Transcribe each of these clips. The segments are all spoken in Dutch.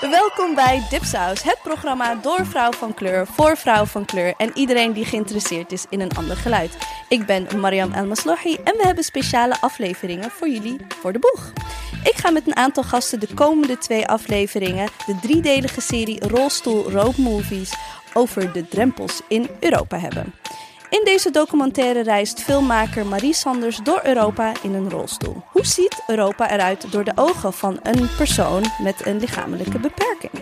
Welkom bij Dipsaus, het programma door vrouw van kleur, voor vrouw van kleur en iedereen die geïnteresseerd is in een ander geluid. Ik ben Mariam Elmaslohi en we hebben speciale afleveringen voor jullie voor de boeg. Ik ga met een aantal gasten de komende twee afleveringen de driedelige serie Rolstoel Road Movies over de drempels in Europa hebben. In deze documentaire reist filmmaker Marie Sanders door Europa in een rolstoel. Hoe ziet Europa eruit door de ogen van een persoon met een lichamelijke beperking?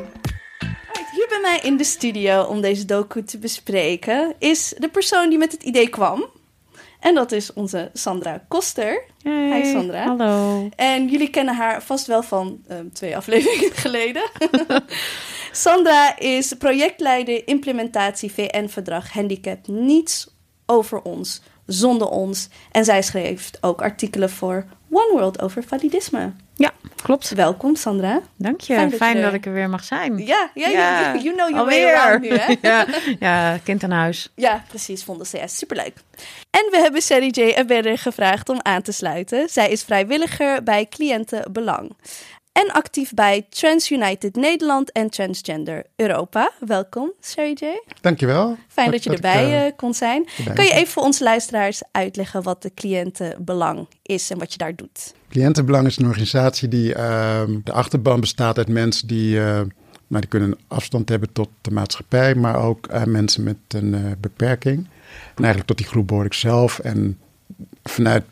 Hier bij mij in de studio om deze docu te bespreken is de persoon die met het idee kwam. En dat is onze Sandra Koster. Hey, Hi Sandra. Hallo. En jullie kennen haar vast wel van ehm, twee afleveringen geleden. Sandra is projectleider implementatie VN-verdrag Handicap Niets over ons, zonder ons. En zij schreef ook artikelen voor One World over validisme. Ja, klopt. Welkom Sandra. Dank je. Fijn Fijn, dat dat, je- ik er weer mag zijn. Ja, ja, Ja. You, you know your Alweer. way around nu, hè? ja, ja, kind aan huis. Ja, precies, vonden ze. Superleuk. En we hebben Sally J. Gevraagd om aan te sluiten. Zij is vrijwilliger bij Cliënten Belang. En actief bij Trans United Nederland en Transgender Europa. Welkom, Sherry J. Dankjewel. Fijn dat je erbij eh, eh, kon zijn. Kan je even voor onze luisteraars uitleggen wat de Cliëntenbelang is en wat je daar doet? Cliëntenbelang is een organisatie die ehm, de achterban bestaat uit mensen die, eh, nou, die kunnen afstand hebben tot de maatschappij, maar ook mensen met een beperking. En eigenlijk tot die groep behoor ik zelf. En vanuit,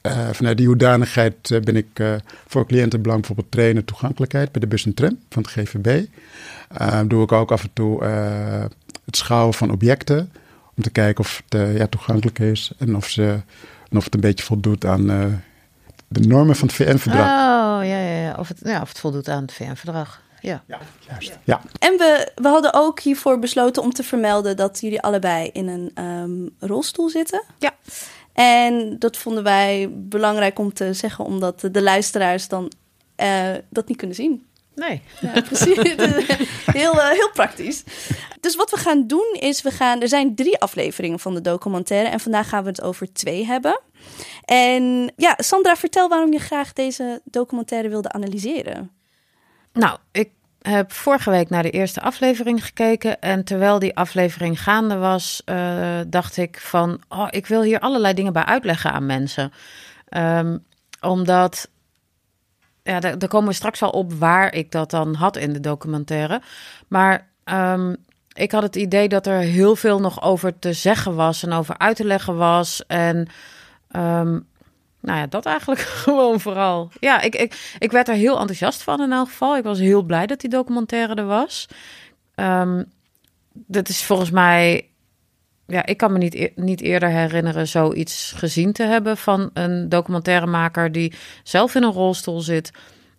eh, vanuit die hoedanigheid eh, ben ik eh, voor cliëntenbelang bijvoorbeeld trainer toegankelijkheid bij de bus en tram van het GVB. Doe ik ook af en toe eh, het schouwen van objecten. Om te kijken of het ja, toegankelijk is en of, ze, en of het een beetje voldoet aan eh, de normen van het VN-verdrag. Oh, ja, ja, ja. Of, het, ja. of het voldoet aan het VN-verdrag. Ja. Juist. Ja. En we, we hadden ook hiervoor besloten om te vermelden dat jullie allebei in een ehm, rolstoel zitten. Ja. En dat vonden wij belangrijk om te zeggen, omdat de luisteraars dan eh, dat niet kunnen zien. Nee. Ja, precies. heel, eh, heel praktisch. Dus wat we gaan doen is, we gaan, er zijn drie afleveringen van de documentaire en vandaag gaan we het over twee hebben. En ja, Sandra, vertel waarom je graag deze documentaire wilde analyseren. Nou, ik heb vorige week naar de eerste aflevering gekeken. En terwijl die aflevering gaande was, eh, dacht ik van... Oh, ik wil hier allerlei dingen bij uitleggen aan mensen. Ehm, omdat... Ja, daar, komen we straks wel op waar ik dat dan had in de documentaire. Maar ehm, ik had het idee dat er heel veel nog over te zeggen was en over uit te leggen was. En ehm, nou ja, dat eigenlijk gewoon vooral. Ja, ik, ik, ik werd er heel enthousiast van in elk geval. Ik was heel blij dat die documentaire er was. Ehm dat is volgens mij... Ja, ik kan me niet, eer- niet eerder herinneren zoiets gezien te hebben van een documentairemaker die zelf in een rolstoel zit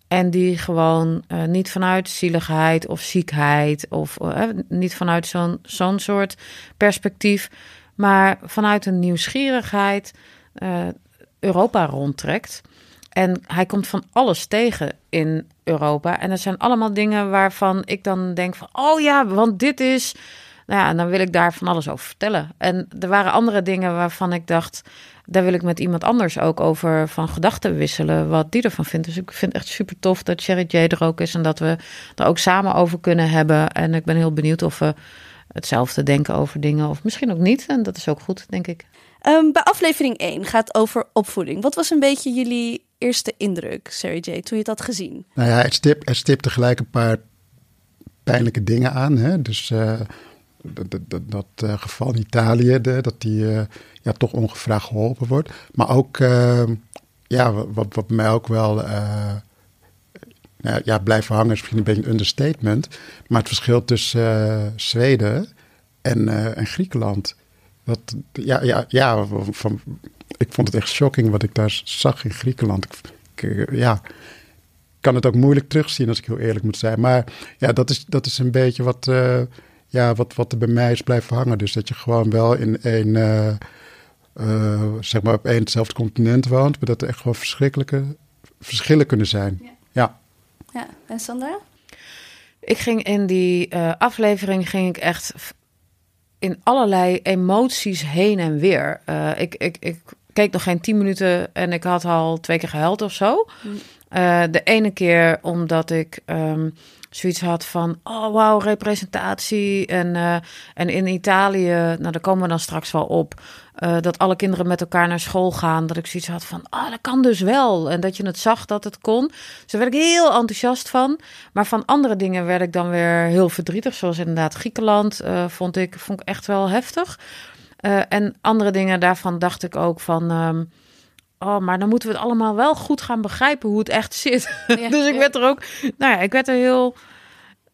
en die gewoon eh, niet vanuit zieligheid of ziekheid of eh, niet vanuit zo'n zo'n soort perspectief, maar vanuit een nieuwsgierigheid eh, Europa rondtrekt. En hij komt van alles tegen in Europa. En dat zijn allemaal dingen waarvan ik dan denk van... oh ja, want dit is... Nou ja, en dan wil ik daar van alles over vertellen. En er waren andere dingen waarvan ik dacht... daar wil ik met iemand anders ook over van gedachten wisselen... wat die ervan vindt. Dus ik vind het echt super tof dat Sherry J er ook is... en dat we er ook samen over kunnen hebben. En ik ben heel benieuwd of we hetzelfde denken over dingen... of misschien ook niet. En dat is ook goed, denk ik. Ehm, bij aflevering 1 gaat over opvoeding. Wat was een beetje jullie eerste indruk, Sarah J, toen je het had gezien? Nou ja, het stipt, het stipt tegelijk een paar pijnlijke dingen aan. Hè? Dus eh, dat, dat, dat, eh, geval in Italië, dat die eh, ja, toch ongevraagd geholpen wordt. Maar ook, eh, ja, wat, wat mij ook wel nou ja, blijven hangen is misschien een beetje een understatement. Maar het verschil tussen Zweden en, en Griekenland. Ja, ja, ja van, ik vond het echt shocking wat ik daar zag in Griekenland. Ik, ik, ja, kan het ook moeilijk terugzien als ik heel eerlijk moet zijn. Maar ja, dat is, dat is een beetje wat, uh, ja, wat, wat er bij mij is blijven hangen. Dus dat je gewoon wel in een, uh, uh, zeg maar op één hetzelfde continent woont, maar dat er echt gewoon verschrikkelijke verschillen kunnen zijn. Ja. Ja, ja. en Sandra? Ik ging in die uh, aflevering ging ik echt in allerlei emoties heen en weer. Uh, ik, ik, ik, keek nog geen tien minuten en ik had al twee keer gehuild of zo. Uh, de ene keer omdat ik um, zoiets had van, oh wauw, representatie. En, uh, en in Italië, nou daar komen we dan straks wel op, uh, dat alle kinderen met elkaar naar school gaan. Dat ik zoiets had van, oh dat kan dus wel. En dat je het zag dat het kon. Dus daar werd ik heel enthousiast van. Maar van andere dingen werd ik dan weer heel verdrietig. Zoals inderdaad Griekenland vond, ik, vond ik echt wel heftig. en andere dingen daarvan dacht ik ook van... Um, oh, maar dan moeten we het allemaal wel goed gaan begrijpen hoe het echt zit. dus ik werd er ook, nou ja, ik werd er heel.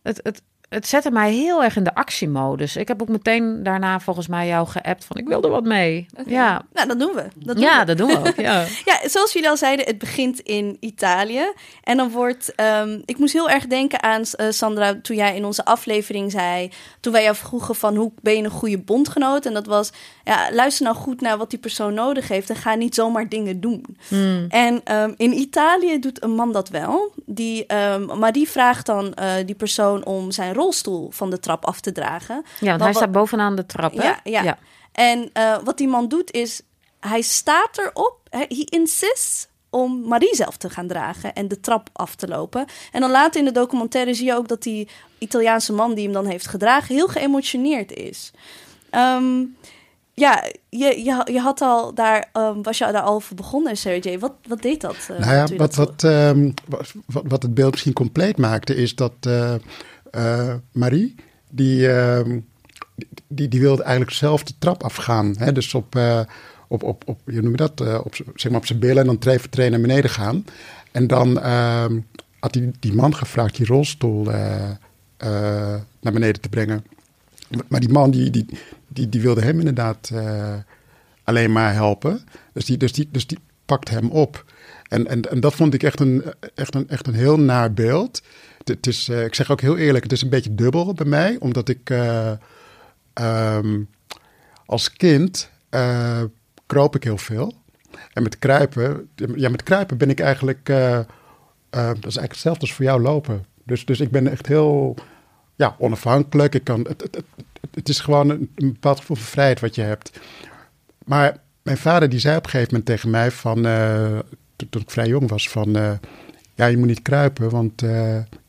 Het, het, het zette mij heel erg in de actiemodus. Ik heb ook meteen daarna volgens mij jou geappt van ik wil er wat mee. Okay. Ja. Nou, dat doen we. Dat doen ja, we. dat doen we ook. Ja. ja, zoals jullie al zeiden, het begint in Italië. En dan wordt, um, ik moest heel erg denken aan uh, Sandra toen jij in onze aflevering zei, toen wij jou vroegen van hoe ben je een goede bondgenoot? En dat was, ja, luister nou goed naar wat die persoon nodig heeft en ga niet zomaar dingen doen. Hmm. En um, in Italië doet een man dat wel. Die, um, maar die vraagt dan uh, die persoon om zijn rolstoel van de trap af te dragen. Ja, want hij staat bovenaan de trap, hè? Ja, ja. ja. En uh, wat die man doet is, hij staat erop, hij insists om Marie zelf te gaan dragen en de trap af te lopen. En dan later in de documentaire zie je ook dat die Italiaanse man die hem dan heeft gedragen heel geëmotioneerd is. Um, ja, je, je, je had al daar, um, was je daar al over begonnen, Sergej. Wat, wat deed dat? Uh, nou ja, wat, wat, um, wat, wat het beeld misschien compleet maakte, is dat uh, uh, Marie, die, die, die wilde eigenlijk zelf de trap afgaan. Hè? Dus op, op, op, op, je noem je dat, op, zeg maar op zijn billen en dan voor naar beneden gaan. En dan ehm, had die, die man gevraagd die rolstoel naar beneden te brengen. Maar die man die, die, die, die wilde hem inderdaad alleen maar helpen. Dus die, dus, die, dus die pakt hem op. En, en, en dat vond ik echt een, echt een, echt een heel naar beeld. Het is, uh, ik zeg ook heel eerlijk, het is een beetje dubbel bij mij. Omdat ik uh, um, als kind kroop ik heel veel. En met kruipen, ja, met kruipen ben ik eigenlijk, dat is eigenlijk hetzelfde als voor jou lopen. Dus, dus ik ben echt heel ja, onafhankelijk. Ik kan, het, het, het, is gewoon een, bepaald gevoel van vrijheid wat je hebt. Maar mijn vader die zei op een gegeven moment tegen mij van, toen, ik vrij jong was, van ja, je moet niet kruipen, want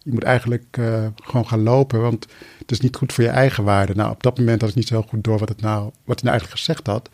je moet eigenlijk gewoon gaan lopen, want het is niet goed voor je eigen waarde. Nou, op dat moment had ik niet zo goed door wat, het nou, wat hij nou eigenlijk gezegd had.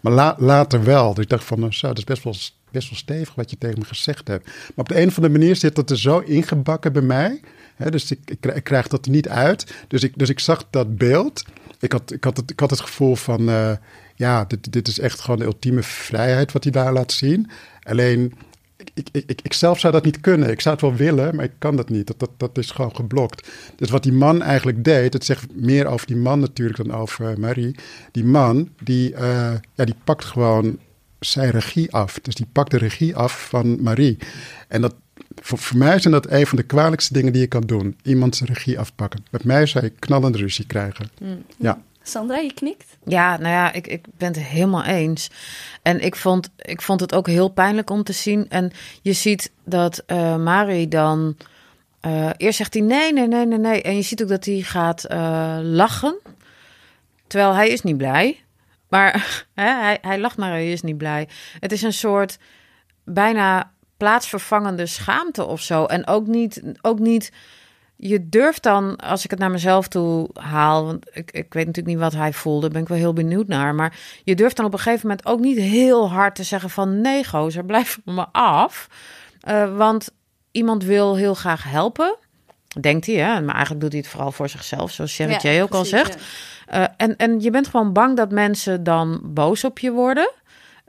Maar la, later wel. Dus ik dacht van, zo, dat is best wel, best wel stevig wat je tegen me gezegd hebt. Maar op de een of andere manier zit dat er zo ingebakken bij mij He, dus ik, krijg dat er niet uit. Dus ik, dus ik zag dat beeld. Ik had, ik had, het, ik had het gevoel van, uh, ja, dit, dit is echt gewoon de ultieme vrijheid wat hij daar laat zien. Alleen, ik, ik, ik, ik zelf zou dat niet kunnen. Ik zou het wel willen, maar ik kan dat niet. Dat, dat, dat is gewoon geblokt. Dus wat die man eigenlijk deed, het zegt meer over die man natuurlijk dan over uh, Marie. Die man, die, uh, ja, die pakt gewoon zijn regie af. Dus die pakt de regie af van Marie. En dat, voor, voor, mij zijn dat een van de kwalijkste dingen die je kan doen. Iemand zijn regie afpakken. Met mij zou je knallende ruzie krijgen. Mm. Ja. Sandra, je knikt? Ja, nou ja, ik, ik ben het helemaal eens. En ik vond, ik vond het ook heel pijnlijk om te zien. En je ziet dat uh, Mari dan... Uh, eerst zegt hij nee, nee, nee, nee, nee. En je ziet ook dat hij gaat uh, lachen. Terwijl hij is niet blij. Maar hij, hij lacht, maar hij is niet blij. Het is een soort bijna plaatsvervangende schaamte of zo. En ook niet, ook niet. Je durft dan, als ik het naar mezelf toe haal, want ik, ik weet natuurlijk niet wat hij voelde, ben ik wel heel benieuwd naar. Maar je durft dan op een gegeven moment ook niet heel hard te zeggen van nee, gozer, blijf van me af. Uh, want iemand wil heel graag helpen, denkt hij, hè? maar eigenlijk doet hij het vooral voor zichzelf, zoals Sherry ja, ook precies, al zegt. Ja. Uh, en, en je bent gewoon bang dat mensen dan boos op je worden.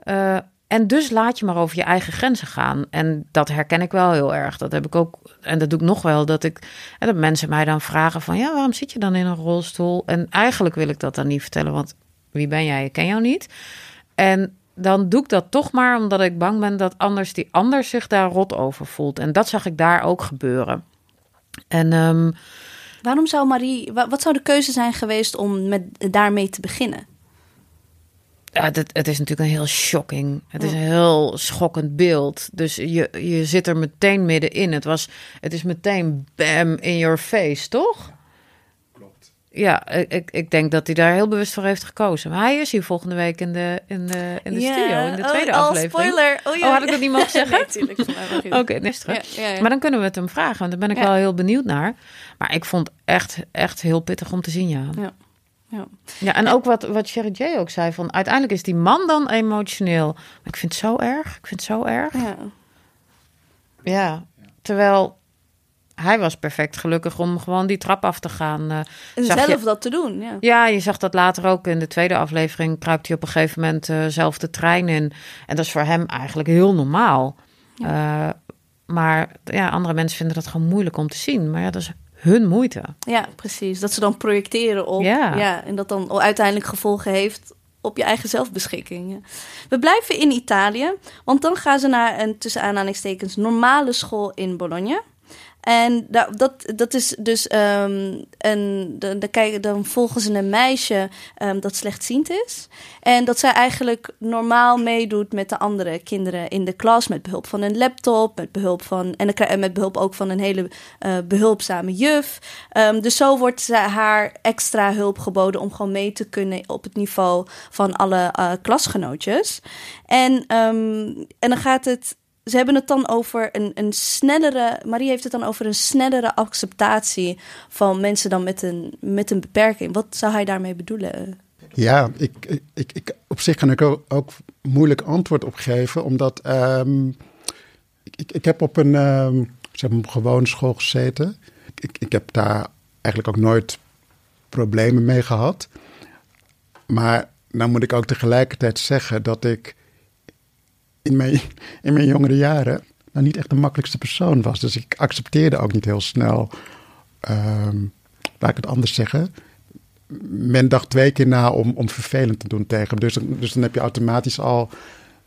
Uh, en dus laat je maar over je eigen grenzen gaan. En dat herken ik wel heel erg. Dat heb ik ook. En dat doe ik nog wel. Dat ik. En dat mensen mij dan vragen van ja, waarom zit je dan in een rolstoel? En eigenlijk wil ik dat dan niet vertellen. Want wie ben jij? Ik ken jou niet. En dan doe ik dat toch maar omdat ik bang ben dat anders die ander zich daar rot over voelt. En dat zag ik daar ook gebeuren. En um, waarom zou Marie. Wat zou de keuze zijn geweest om met, daarmee te beginnen? Ja, het, het is natuurlijk een heel shocking. Het is een heel schokkend beeld. Dus je, je zit er meteen middenin. Het, was, het is meteen bam in your face, toch? Klopt. ja, ik, ik denk dat hij daar heel bewust voor heeft gekozen. Maar hij is hier volgende week in de, in de, in de studio, in de oh, tweede oh, aflevering. spoiler. Oh, ja. Oh, had ik dat niet mogen zeggen? nee. Oké, nee, is terug. Ja, ja, ja. Maar dan kunnen we het hem vragen, want daar ben ik Ja. wel heel benieuwd naar. Maar ik vond echt, echt heel pittig om te zien, ja. Ja. Ja. Ja, en ook wat, wat Sherry J ook zei, van uiteindelijk is die man dan emotioneel. Maar ik vind het zo erg, ik vind het zo erg. Ja. Ja, terwijl hij was perfect gelukkig om gewoon die trap af te gaan. eh, En zelf je- dat te doen, ja. Ja, je zag dat later ook in de tweede aflevering. Kruipt hij op een gegeven moment eh, zelf de trein in. En dat is voor hem eigenlijk heel normaal. Eh, maar ja, andere mensen vinden dat gewoon moeilijk om te zien. Maar ja, dat is hun moeite. Ja, precies. Dat ze dan projecteren op. Ja. en dat dan uiteindelijk gevolgen heeft op je eigen zelfbeschikking. We blijven in Italië, want dan gaan ze naar een tussen aanhalingstekens normale school in Bologna. En da- dat, dat is dus ehm een. De, dan volgen ze een meisje ehm, dat slechtziend is. En dat zij eigenlijk normaal meedoet met de andere kinderen in de klas. Met behulp van een laptop. Met behulp van. En, met behulp ook van een hele eh, behulpzame juf. Ehm, dus zo wordt ze haar extra hulp geboden om gewoon mee te kunnen op het niveau van alle eh, klasgenootjes. En, en dan gaat het. Ze hebben het dan over een, een snellere. Marie heeft het dan over een snellere acceptatie van mensen dan met een, met een beperking. Wat zou hij daarmee bedoelen? Ja, ik, ik, ik, op zich kan ik ook, ook moeilijk antwoord op geven, omdat ehm, ik, ik, heb op een ehm, zeg gewone school gezeten. Ik, ik heb daar eigenlijk ook nooit problemen mee gehad. Maar nou moet ik ook tegelijkertijd zeggen dat ik in mijn, in mijn jongere jaren nou niet echt de makkelijkste persoon was. Dus ik accepteerde ook niet heel snel, ehm, laat ik het anders zeggen, men dacht twee keer na om, om vervelend te doen tegen hem. Dus, dus dan heb je automatisch al,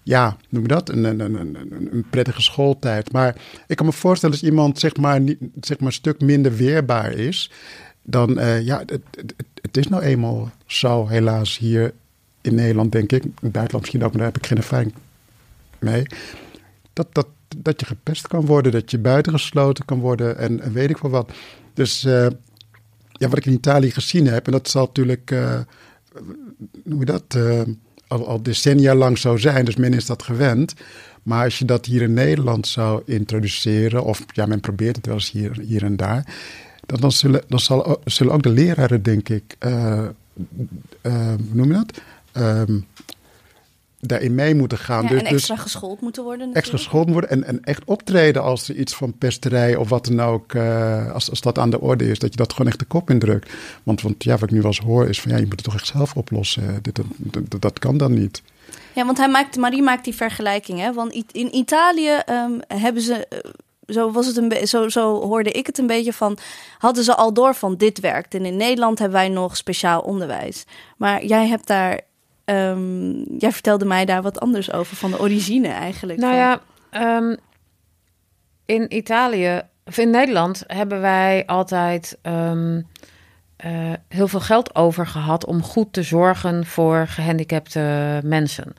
ja, noem dat, een, een, een, een, prettige schooltijd. Maar ik kan me voorstellen als iemand zeg maar, zeg maar een stuk minder weerbaar is, dan, eh, ja, het, het, is nou eenmaal zo helaas hier in Nederland, denk ik. In buitenland misschien ook, maar daar heb ik geen ervaring mee. Dat, dat, dat je gepest kan worden, dat je buitengesloten kan worden en, weet ik wel wat. Dus eh, ja, wat ik in Italië gezien heb, en dat zal natuurlijk, hoe noem je dat, eh, al, al decennia lang zo zijn, dus men is dat gewend. Maar als je dat hier in Nederland zou introduceren, of ja, men probeert het wel eens hier, hier en daar, dan, dan, zullen, dan zal, zullen ook de leraren, denk ik, hoe noem je dat, Ehm, daarin mee moeten gaan. Ja, dus, en dus- extra geschoold moeten worden. extra gescholden worden en, en echt optreden als er iets van pesterij of wat dan ook, eh, als, als dat aan de orde is, dat je dat gewoon echt de kop indrukt. Want, want ja, wat ik nu wel eens hoor is van ja, je moet het toch echt zelf oplossen. Dit, dat, dat, dat kan dan niet. Ja, want hij maakt, Marie maakt die vergelijking. Hè? Want in Italië ehm, hebben ze. eh, zo, was het een zo, zo hoorde ik het een beetje van. Hadden ze al door van dit werkt. En in Nederland hebben wij nog speciaal onderwijs. Maar jij hebt daar. Ehm, jij vertelde mij daar wat anders over. Van de origine eigenlijk. Nou ja, ehm, in Italië, of in Nederland, hebben wij altijd ehm, eh, heel veel geld over gehad om goed te zorgen voor gehandicapte mensen.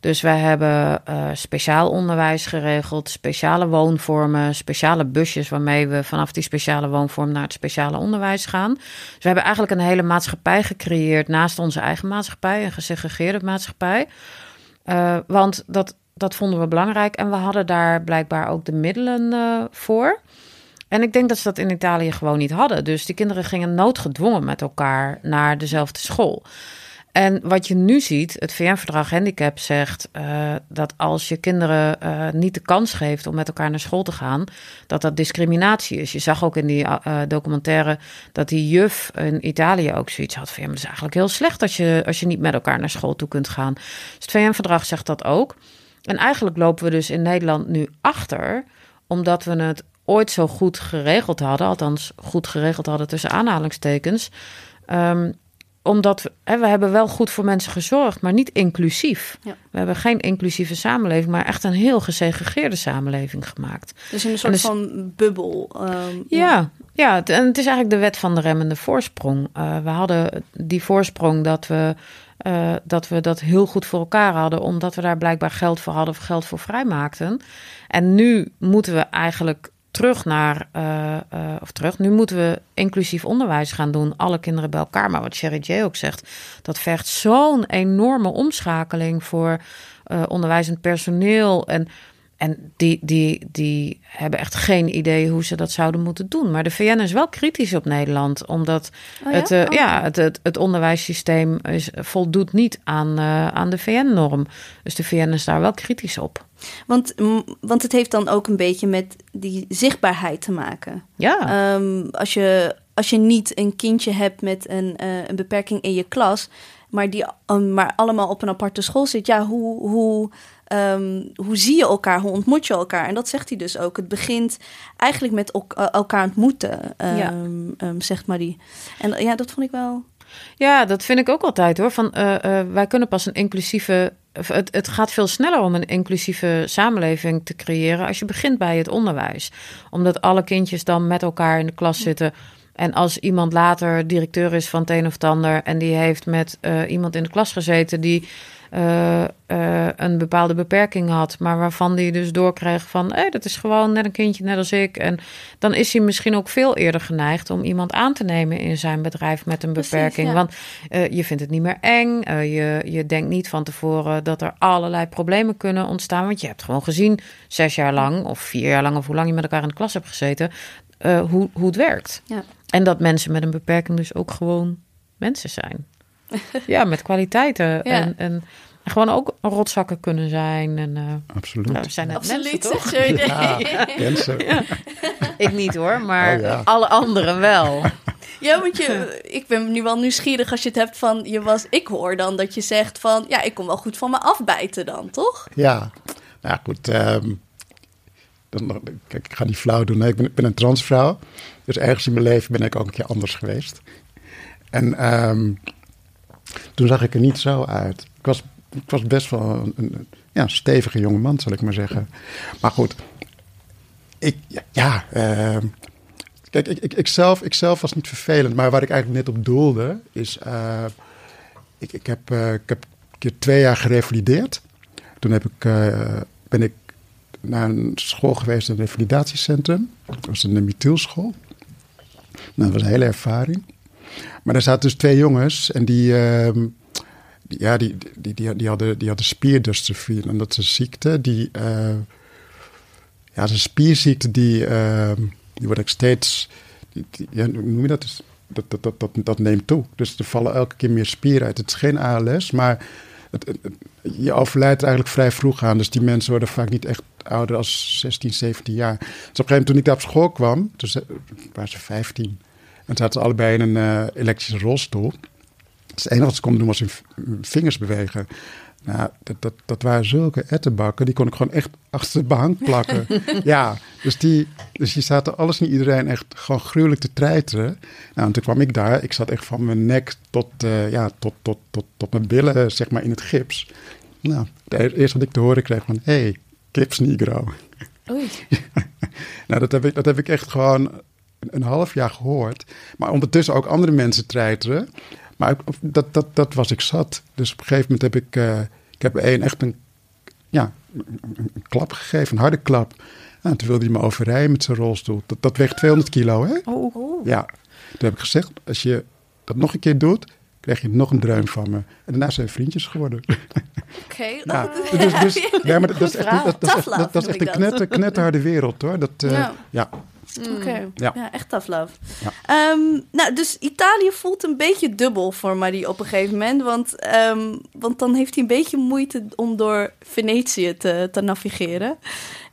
Dus wij hebben eh, speciaal onderwijs geregeld, speciale woonvormen, speciale busjes waarmee we vanaf die speciale woonvorm naar het speciale onderwijs gaan. Dus we hebben eigenlijk een hele maatschappij gecreëerd naast onze eigen maatschappij, een gesegregeerde maatschappij. Eh, want dat, dat vonden we belangrijk en we hadden daar blijkbaar ook de middelen eh, voor. En ik denk dat ze dat in Italië gewoon niet hadden. Dus die kinderen gingen noodgedwongen met elkaar naar dezelfde school. En wat je nu ziet, het VN-verdrag Handicap zegt eh, dat als je kinderen eh, niet de kans geeft om met elkaar naar school te gaan, dat dat discriminatie is. Je zag ook in die eh, documentaire dat die juf in Italië ook zoiets had van ja, maar het is eigenlijk heel slecht als je, als je niet met elkaar naar school toe kunt gaan. Dus het VN-verdrag zegt dat ook. En eigenlijk lopen we dus in Nederland nu achter, omdat we het ooit zo goed geregeld hadden, althans goed geregeld hadden tussen aanhalingstekens. Ehm, omdat we, hè, we hebben wel goed voor mensen gezorgd, maar niet inclusief. Ja. We hebben geen inclusieve samenleving, maar echt een heel gesegregeerde samenleving gemaakt. Dus in een soort dus- van bubbel. ehm, Ja, ja het, en het is eigenlijk de wet van de remmende voorsprong. Eh, we hadden die voorsprong dat we, eh, dat we dat heel goed voor elkaar hadden, omdat we daar blijkbaar geld voor hadden of geld voor vrijmaakten. En nu moeten we eigenlijk terug naar, uh, uh, of terug, nu moeten we inclusief onderwijs gaan doen, alle kinderen bij elkaar. Maar wat Sherry J ook zegt, dat vergt zo'n enorme omschakeling voor uh, onderwijzend personeel. En en die, die, die hebben echt geen idee hoe ze dat zouden moeten doen. Maar de VN is wel kritisch op Nederland, omdat Oh ja? het, uh, Oh. ja, het, het, het onderwijssysteem is, voldoet niet aan, uh, aan de VN-norm. Dus de VN is daar wel kritisch op. Want, want het heeft dan ook een beetje met die zichtbaarheid te maken. Ja. Um, als, je, als je niet een kindje hebt met een, uh, een beperking in je klas, maar die um, maar allemaal op een aparte school zit, ja, hoe. hoe Um, hoe zie je elkaar? Hoe ontmoet je elkaar? En dat zegt hij dus ook. Het begint eigenlijk met el elkaar ontmoeten, um, ja. um, zegt Marie. En ja, dat vond ik wel. Ja, dat vind ik ook altijd hoor. Van, uh, uh, wij kunnen pas een inclusieve. Het, het gaat veel sneller om een inclusieve samenleving te creëren als je begint bij het onderwijs. Omdat alle kindjes dan met elkaar in de klas zitten. En als iemand later directeur is van het een of het ander en die heeft met uh, iemand in de klas gezeten die uh, uh, een bepaalde beperking had, maar waarvan die dus doorkreeg van, hey, dat is gewoon net een kindje, net als ik. En dan is hij misschien ook veel eerder geneigd om iemand aan te nemen in zijn bedrijf met een Precies, beperking. ja. Want je vindt het niet meer eng, je, je denkt niet van tevoren dat er allerlei problemen kunnen ontstaan, want je hebt gewoon gezien zes jaar lang of vier jaar lang of hoe lang je met elkaar in de klas hebt gezeten, hoe, hoe het werkt. Ja. En dat mensen met een beperking dus ook gewoon mensen zijn. ja, met kwaliteiten. Ja. En, en gewoon ook rotzakken kunnen zijn. En, uh, Absoluut. Nou, we zijn net Absoluut, mensen, toch? zeg je. Ja, mensen. Ja. Ik niet hoor, maar Oh, ja. alle anderen wel. Ja, want je, ik ben nu wel nieuwsgierig als je het hebt van je was. Ik hoor dan dat je zegt van ja, ik kom wel goed van me afbijten dan, toch? Ja, nou ja, goed. Um, kijk, ik ga niet flauw doen. Ik, ben, ben een transvrouw. Dus ergens in mijn leven ben ik ook een keer anders geweest. En um, toen zag ik er niet zo uit. Ik was, ik was best wel een, een ja, stevige jonge man, zal ik maar zeggen. Maar goed, ik, ja, uh, kijk, ik, ik, ik, zelf, ik zelf was niet vervelend. Maar waar ik eigenlijk net op doelde, is... Uh, ik, ik, heb, uh, ik heb een keer twee jaar gerevalideerd. Toen heb ik, uh, ben ik naar een school geweest, een revalidatiecentrum. Dat was een methylschool. Nou, dat was een hele ervaring. Maar daar zaten dus twee jongens en die, die ja, die, die, die, die, hadden, die hadden spierdystrofie. En dat is een ziekte die, uh, ja, dat een spierziekte die, uh, die wordt ook steeds, die, ja, hoe noem je dat? Dus dat, dat, dat, dat, dat neemt toe. Dus er vallen elke keer meer spieren uit. Het is geen ALS, maar het, je overlijdt er eigenlijk vrij vroeg aan. Dus die mensen worden vaak niet echt ouder als 16, 17 jaar. Dus op een gegeven moment toen ik daar op school kwam, toen waren ze 15. En zaten ze allebei in een uh, elektrische rolstoel. Dus het enige wat ze konden doen was hun vingers bewegen. Nou, dat, dat, dat waren zulke ettenbakken, die kon ik gewoon echt achter de behang plakken. ja, dus die, dus die zaten alles en iedereen echt gewoon gruwelijk te treiteren. Nou, en toen kwam ik daar, ik zat echt van mijn nek tot, uh, ja, tot, tot, tot, tot mijn billen, zeg maar, in het gips. Nou, het eerste wat ik te horen kreeg van, hé, hey, gips negro. Oei. nou, dat heb, ik, dat heb ik echt gewoon een half jaar gehoord. Maar ondertussen ook andere mensen treiteren. Maar dat, dat, dat was ik zat. Dus op een gegeven moment heb ik, uh, ik heb een, echt een, ja, een, een klap gegeven, een harde klap. Nou, toen wilde hij me overrijden met zijn rolstoel. Dat, dat weegt 200 kilo, hè? Oh, oh. Ja. Toen heb ik gezegd, als je dat nog een keer doet, krijg je nog een dreun van me. En daarna zijn we vriendjes geworden. Oké. Okay. Nou, dus, dus, nee, maar dat is echt, dat, dat, is echt een knetter, knetterharde wereld, hoor. Dat, uh, Ja. ja. Oké, okay. Ja. ja. echt tough love. Ja. Um, nou, dus Italië voelt een beetje dubbel voor Marie op een gegeven moment. Want, um, want dan heeft hij een beetje moeite om door Venetië te, te navigeren.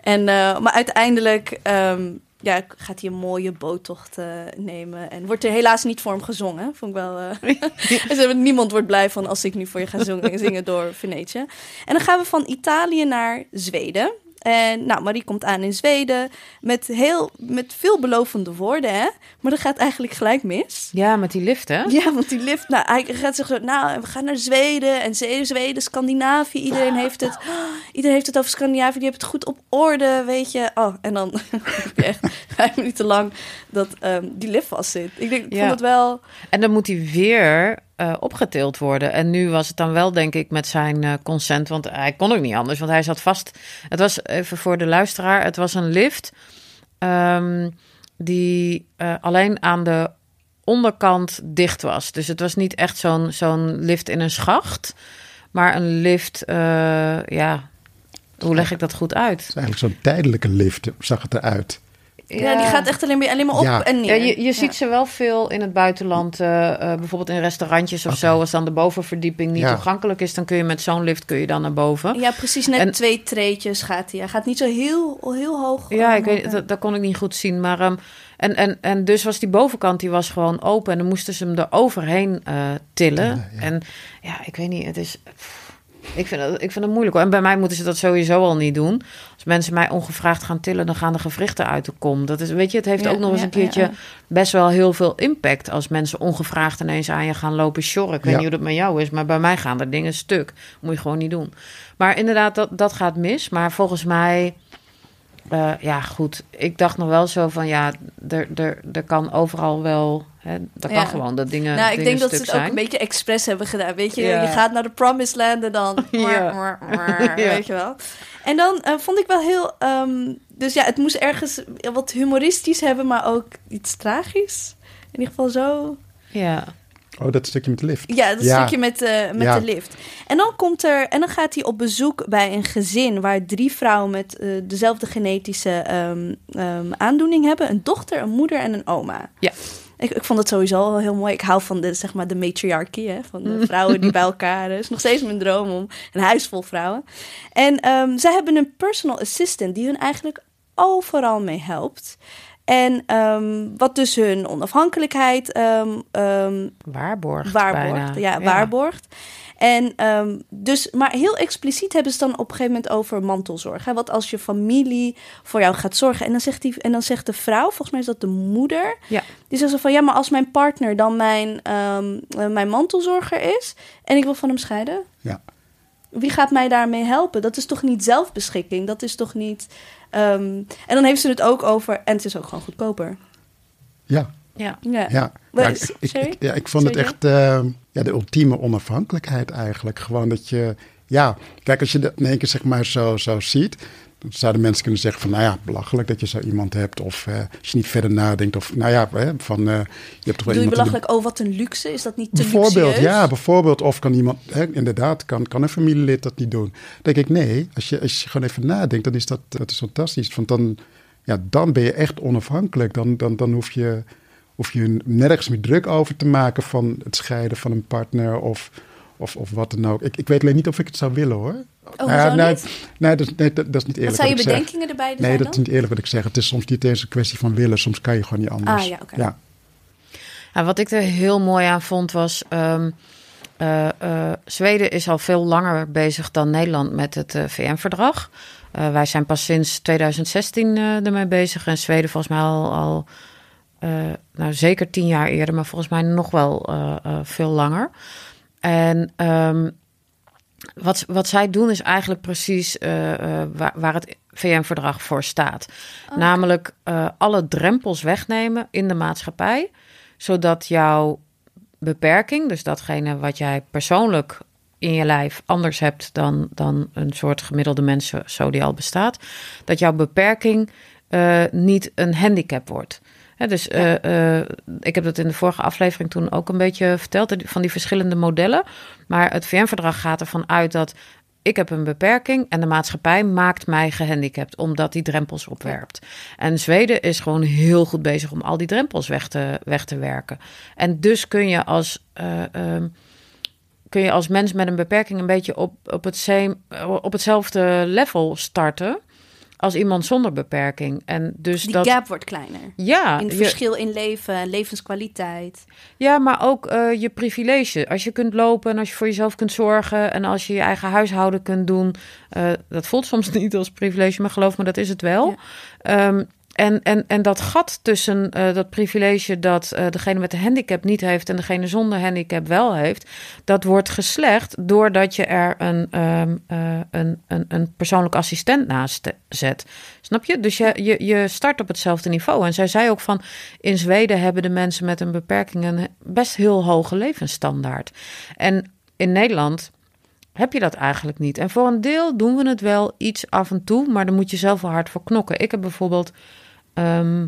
En, uh, maar uiteindelijk um, ja, gaat hij een mooie boottocht uh, nemen. En wordt er helaas niet voor hem gezongen. Vond ik wel. Uh... dus niemand wordt blij van als ik nu voor je ga zingen, zingen door Venetië. En dan gaan we van Italië naar Zweden. En nou, Marie komt aan in Zweden met, heel, met veelbelovende woorden, hè? Maar dat gaat eigenlijk gelijk mis. Ja, met die lift, hè? Ja, want die lift, nou, hij gaat zeggen, nou, we gaan naar Zweden en Zweden, Scandinavië, iedereen heeft het, iedereen heeft het over Scandinavië, die hebben het goed op orde, weet je. Oh, en dan heb je echt vijf minuten lang dat um, die lift vast zit. Ik denk, ik Ja. vond het wel, En dan moet hij weer eh, opgetild worden. En nu was het dan wel, denk ik, met zijn eh, consent. Want hij kon ook niet anders, want hij zat vast. Het was even voor de luisteraar: het was een lift ehm, die eh, alleen aan de onderkant dicht was. Dus het was niet echt zo'n zo'n lift in een schacht, maar een lift, ja, hoe leg ik dat goed uit? Het is eigenlijk zo'n tijdelijke lift, zag het eruit. Ja, die gaat echt alleen maar, alleen maar op Ja. en Ja, neer. je, je ziet ze wel veel in het buitenland, eh, eh, bijvoorbeeld in restaurantjes of zo. Als dan de bovenverdieping niet Ja. toegankelijk is, dan kun je met zo'n lift kun je dan naar boven. Ja, precies. Net En- twee treetjes gaat hij. Hij gaat niet zo heel, heel hoog. Ja, ik weet, dat, dat kon ik niet goed zien. Maar, ehm, en, en, en dus was die bovenkant die was gewoon open. En dan moesten ze hem er overheen eh, tillen. Tillen, ja. En ja, ik weet niet, het is... pff, Ik vind, dat, ik vind dat moeilijk hoor. En bij mij moeten ze dat sowieso al niet doen. Als mensen mij ongevraagd gaan tillen, dan gaan de gewrichten uit de kom. Dat is, weet je, het heeft Ja, ook nog eens ja, een keertje ja, ja. best wel heel veel impact. Als mensen ongevraagd ineens aan je gaan lopen sjorren. Ik weet Ja. niet hoe dat met jou is, maar bij mij gaan er dingen stuk. Moet je gewoon niet doen. Maar inderdaad, dat, dat gaat mis. Maar volgens mij... Eh, ja, goed. Ik dacht nog wel zo van ja, er, er, er kan overal wel. Hè, er kan Ja. gewoon dat dingen. Nou, ik dingen denk dat ze het ook een beetje expres hebben gedaan. Weet je, Ja. je gaat naar de Promised Land en dan... Ja. Ja. Weet je wel. En dan eh, vond ik wel heel... ehm, dus ja, het moest ergens wat humoristisch hebben, maar ook iets tragisch. In ieder geval zo... Ja, Oh, dat stukje met de lift. Ja, dat Ja. stukje met, eh, met Ja. de lift. En dan komt er... En dan gaat hij op bezoek bij een gezin... waar drie vrouwen met eh, dezelfde genetische ehm, ehm, aandoening hebben. Een dochter, een moeder en een oma. Ja. Ik, ik vond het sowieso al heel mooi. Ik hou van de, zeg maar, de matriarchie, hè, van de vrouwen die bij elkaar... Is nog steeds mijn droom om een huis vol vrouwen. En ehm, zij hebben een personal assistant... die hun eigenlijk overal mee helpt. En ehm, wat dus hun onafhankelijkheid ehm, ehm, waarborgt. waarborgt. Ja, waarborgt. En ehm, dus, maar heel expliciet hebben ze dan op een gegeven moment over mantelzorg. Hè? Wat als je familie voor jou gaat zorgen. En dan zegt, die, en dan zegt de vrouw, volgens mij is dat de moeder. Ja. Die zegt zo van, ja, maar als mijn partner dan mijn, mijn mantelzorger is. En ik wil van hem scheiden. Ja. Wie gaat mij daarmee helpen? Dat is toch niet zelfbeschikking? Dat is toch niet... ehm, en dan heeft ze het ook over... En het is ook gewoon goedkoper. Ja, Ja. Ja. ja. Ja, ik, ik, sorry? ik- ja, ik vond het echt eh, ja, de ultieme onafhankelijkheid eigenlijk. Gewoon dat je, ja, kijk, als je dat in één keer zeg maar zo, zo ziet, dan zouden mensen kunnen zeggen van, nou ja, belachelijk dat je zo iemand hebt. Of eh, als je niet verder nadenkt, of nou ja, hè, van, eh, je hebt toch wel Doe je de belachelijk, oh wat een luxe. Is dat niet te Bijvoorbeeld, ja, bijvoorbeeld. Of kan iemand, hè, inderdaad, kan, kan een familielid dat niet doen? Dan denk ik, nee, als je, als je gewoon even nadenkt, dan is dat, dat is fantastisch. Want dan, ja, dan ben je echt onafhankelijk. Dan, dan, dan hoef, je, hoef je nergens meer druk over te maken van het scheiden van een partner of, of, of wat dan ook. Ik, ik weet alleen niet of ik het zou willen hoor. Oh, Nou hoezo nee, niet? nee, dat, is- nee, dat, dat is niet eerlijk Wat zou je wat ik zeg. bedenkingen erbij zijn Nee, dat dan? is niet eerlijk wat ik zeg. Het is soms niet eens een kwestie van willen. Soms kan je gewoon niet anders. Ah, ja, oké. ja. Ja, wat ik er heel mooi aan vond was. ehm, eh, eh, Zweden is al veel langer bezig dan Nederland met het eh, VN-verdrag. Eh, wij zijn pas sinds 2016 eh, ermee bezig. En Zweden volgens mij al, al eh, nou, zeker tien jaar eerder, maar volgens mij nog wel eh, eh, veel langer. En ehm, wat, wat zij doen is eigenlijk precies eh, eh, waar, waar het VN-verdrag voor staat. Namelijk eh, alle drempels wegnemen in de maatschappij, zodat jouw beperking, dus datgene wat jij persoonlijk in je lijf anders hebt dan, dan een soort gemiddelde mensen zo die al bestaat, dat jouw beperking niet een handicap wordt. Dus eh, eh, ik heb dat in de vorige aflevering toen ook een beetje verteld, van die verschillende modellen. Maar het VN-verdrag gaat ervan uit dat ik heb een beperking en de maatschappij maakt mij gehandicapt, omdat die drempels opwerpt. En Zweden is gewoon heel goed bezig om al die drempels weg te, weg te werken. En dus kun je als, eh, ehm, kun je als mens met een beperking een beetje op, op, het op hetzelfde level starten als iemand zonder beperking. En dus Die dat. gap wordt kleiner. Ja, in het je- verschil in leven, levenskwaliteit. ja, maar ook eh, je privilege. Als je kunt lopen en als je voor jezelf kunt zorgen en als je je eigen huishouden kunt doen. eh, dat voelt soms niet als privilege, maar geloof me, dat is het wel. Ehm, en, en, en dat gat tussen eh, dat privilege dat eh, degene met de handicap niet heeft en degene zonder handicap wel heeft, dat wordt geslecht doordat je er een, ehm, eh, een, een, een persoonlijk assistent naast zet. Snap je? Dus je, je, je start op hetzelfde niveau. En zij zei ook van in Zweden hebben de mensen met een beperking een best heel hoge levensstandaard. En in Nederland heb je dat eigenlijk niet. En voor een deel doen we het wel iets af en toe, maar dan moet je zelf wel hard voor knokken. Ik heb bijvoorbeeld ehm,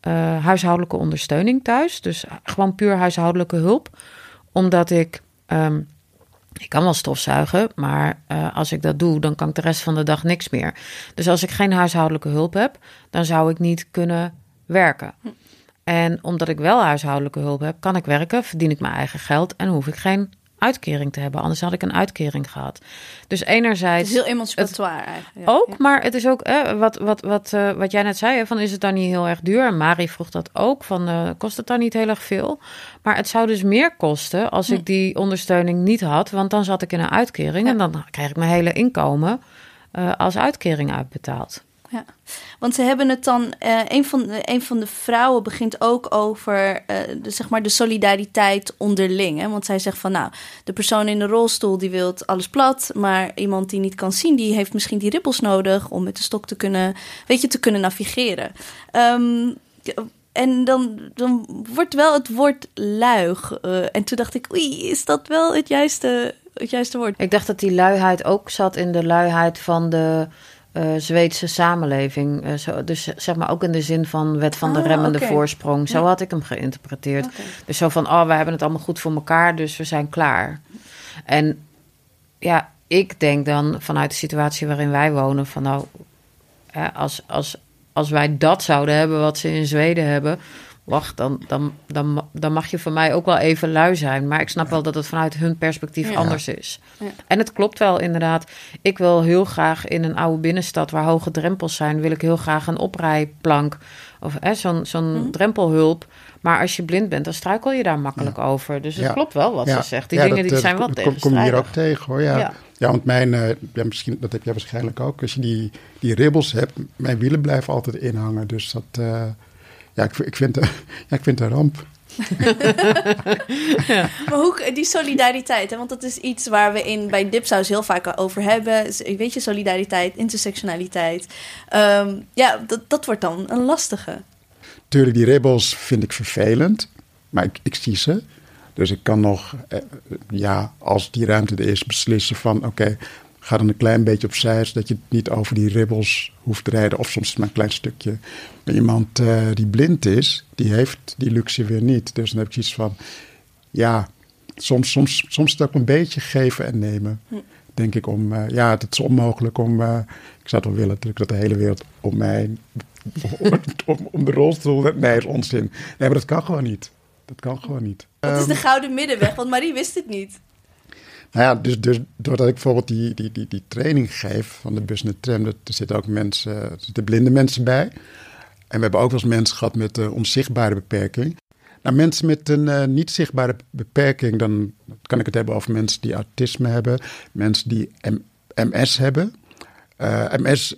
eh, huishoudelijke ondersteuning thuis. Dus gewoon puur huishoudelijke hulp. Omdat ik. ehm, ik kan wel stofzuigen, maar eh, als ik dat doe, dan kan ik de rest van de dag niks meer. Dus als ik geen huishoudelijke hulp heb, dan zou ik niet kunnen werken. En omdat ik wel huishoudelijke hulp heb, kan ik werken, verdien ik mijn eigen geld en hoef ik geen uitkering te hebben. Anders had ik een uitkering gehad. Dus Het enerzijds is heel emancipatoire eigenlijk. Ja. ook, maar het is ook eh, wat, wat, wat, eh, wat jij net zei: hè, van is het dan niet heel erg duur? En Mari vroeg dat ook: van eh, kost het dan niet heel erg veel? Maar het zou dus meer kosten als ik die ondersteuning niet had, want dan zat ik in een uitkering Ja. en dan krijg ik mijn hele inkomen eh, als uitkering uitbetaald. Ja, want ze hebben het dan. eh een, van de, een van de vrouwen begint ook over eh, de, zeg maar de solidariteit onderling. Hè? Want zij zegt van nou, de persoon in de rolstoel die wil alles plat. Maar iemand die niet kan zien, die heeft misschien die ribbels nodig om met de stok te kunnen, weet je, te kunnen navigeren. Ehm, en dan, dan wordt wel het woord luig. eh, en toen dacht ik, oei, is dat wel het juiste, het juiste woord? Ik dacht dat die luiheid ook zat in de luiheid van de eh, Zweedse samenleving. Eh, zo, dus zeg maar ook in de zin van wet van de Ah, remmende voorsprong. Zo Ja. had ik hem geïnterpreteerd. Dus zo van, oh, we hebben het allemaal goed voor elkaar, dus we zijn klaar. En ja, ik denk dan vanuit de situatie waarin wij wonen, van nou, hè, als, als, als wij dat zouden hebben wat ze in Zweden hebben, wacht, dan, dan, dan, dan mag je voor mij ook wel even lui zijn. Maar ik snap wel dat het vanuit hun perspectief Ja. anders is. Ja. En het klopt wel inderdaad. Ik wil heel graag in een oude binnenstad waar hoge drempels zijn, wil ik heel graag een oprijplank of hè, zo'n zo'n Mhm. drempelhulp. Maar als je blind bent, dan struikel je daar makkelijk over. Dus het klopt wel wat ze zegt. Die dingen dat, die eh, zijn wel dat kom- je hier ook tegen hoor. Ja, Ja. ja. want mijn, eh, ja, misschien, dat heb jij waarschijnlijk ook. Als je die, die ribbels hebt, mijn wielen blijven altijd inhangen. Dus dat, eh, ja, ik, ik, vind, ja, ik vind het een ramp. Maar hoe, die solidariteit, hè? want dat is iets waar we in bij Dipsaus heel vaak over hebben. Z- Weet je, solidariteit, intersectionaliteit. Ehm, ja, dat, dat wordt dan een lastige. Tuurlijk, die ribbels vind ik vervelend, maar ik, ik zie ze. Dus ik kan nog, eh, ja, als die ruimte er is, beslissen van... oké, ga dan een klein beetje opzij, zodat je niet over die ribbels hoeft te rijden. Of soms is het maar een klein stukje. Maar iemand eh, die blind is, die heeft die luxe weer niet. Dus dan heb je iets van, ja, soms, soms, soms is het ook een beetje geven en nemen. Denk ik om, eh, ja, het is onmogelijk om, eh, ik zou het wel willen natuurlijk dat de hele wereld om mij, om, om, om de rolstoel, nee, dat is onzin. Nee, maar dat kan gewoon niet. Dat kan gewoon niet. Dat is de gouden middenweg, want Marie wist het niet. Nou ja, dus, dus doordat ik bijvoorbeeld die, die, die, die training geef van de bus en de tram, er zitten ook mensen, er zitten blinde mensen bij. En we hebben ook wel eens mensen gehad met een onzichtbare beperking. Nou, mensen met een eh, niet zichtbare beperking, dan kan ik het hebben over mensen die autisme hebben, mensen die MS hebben. Eh, MS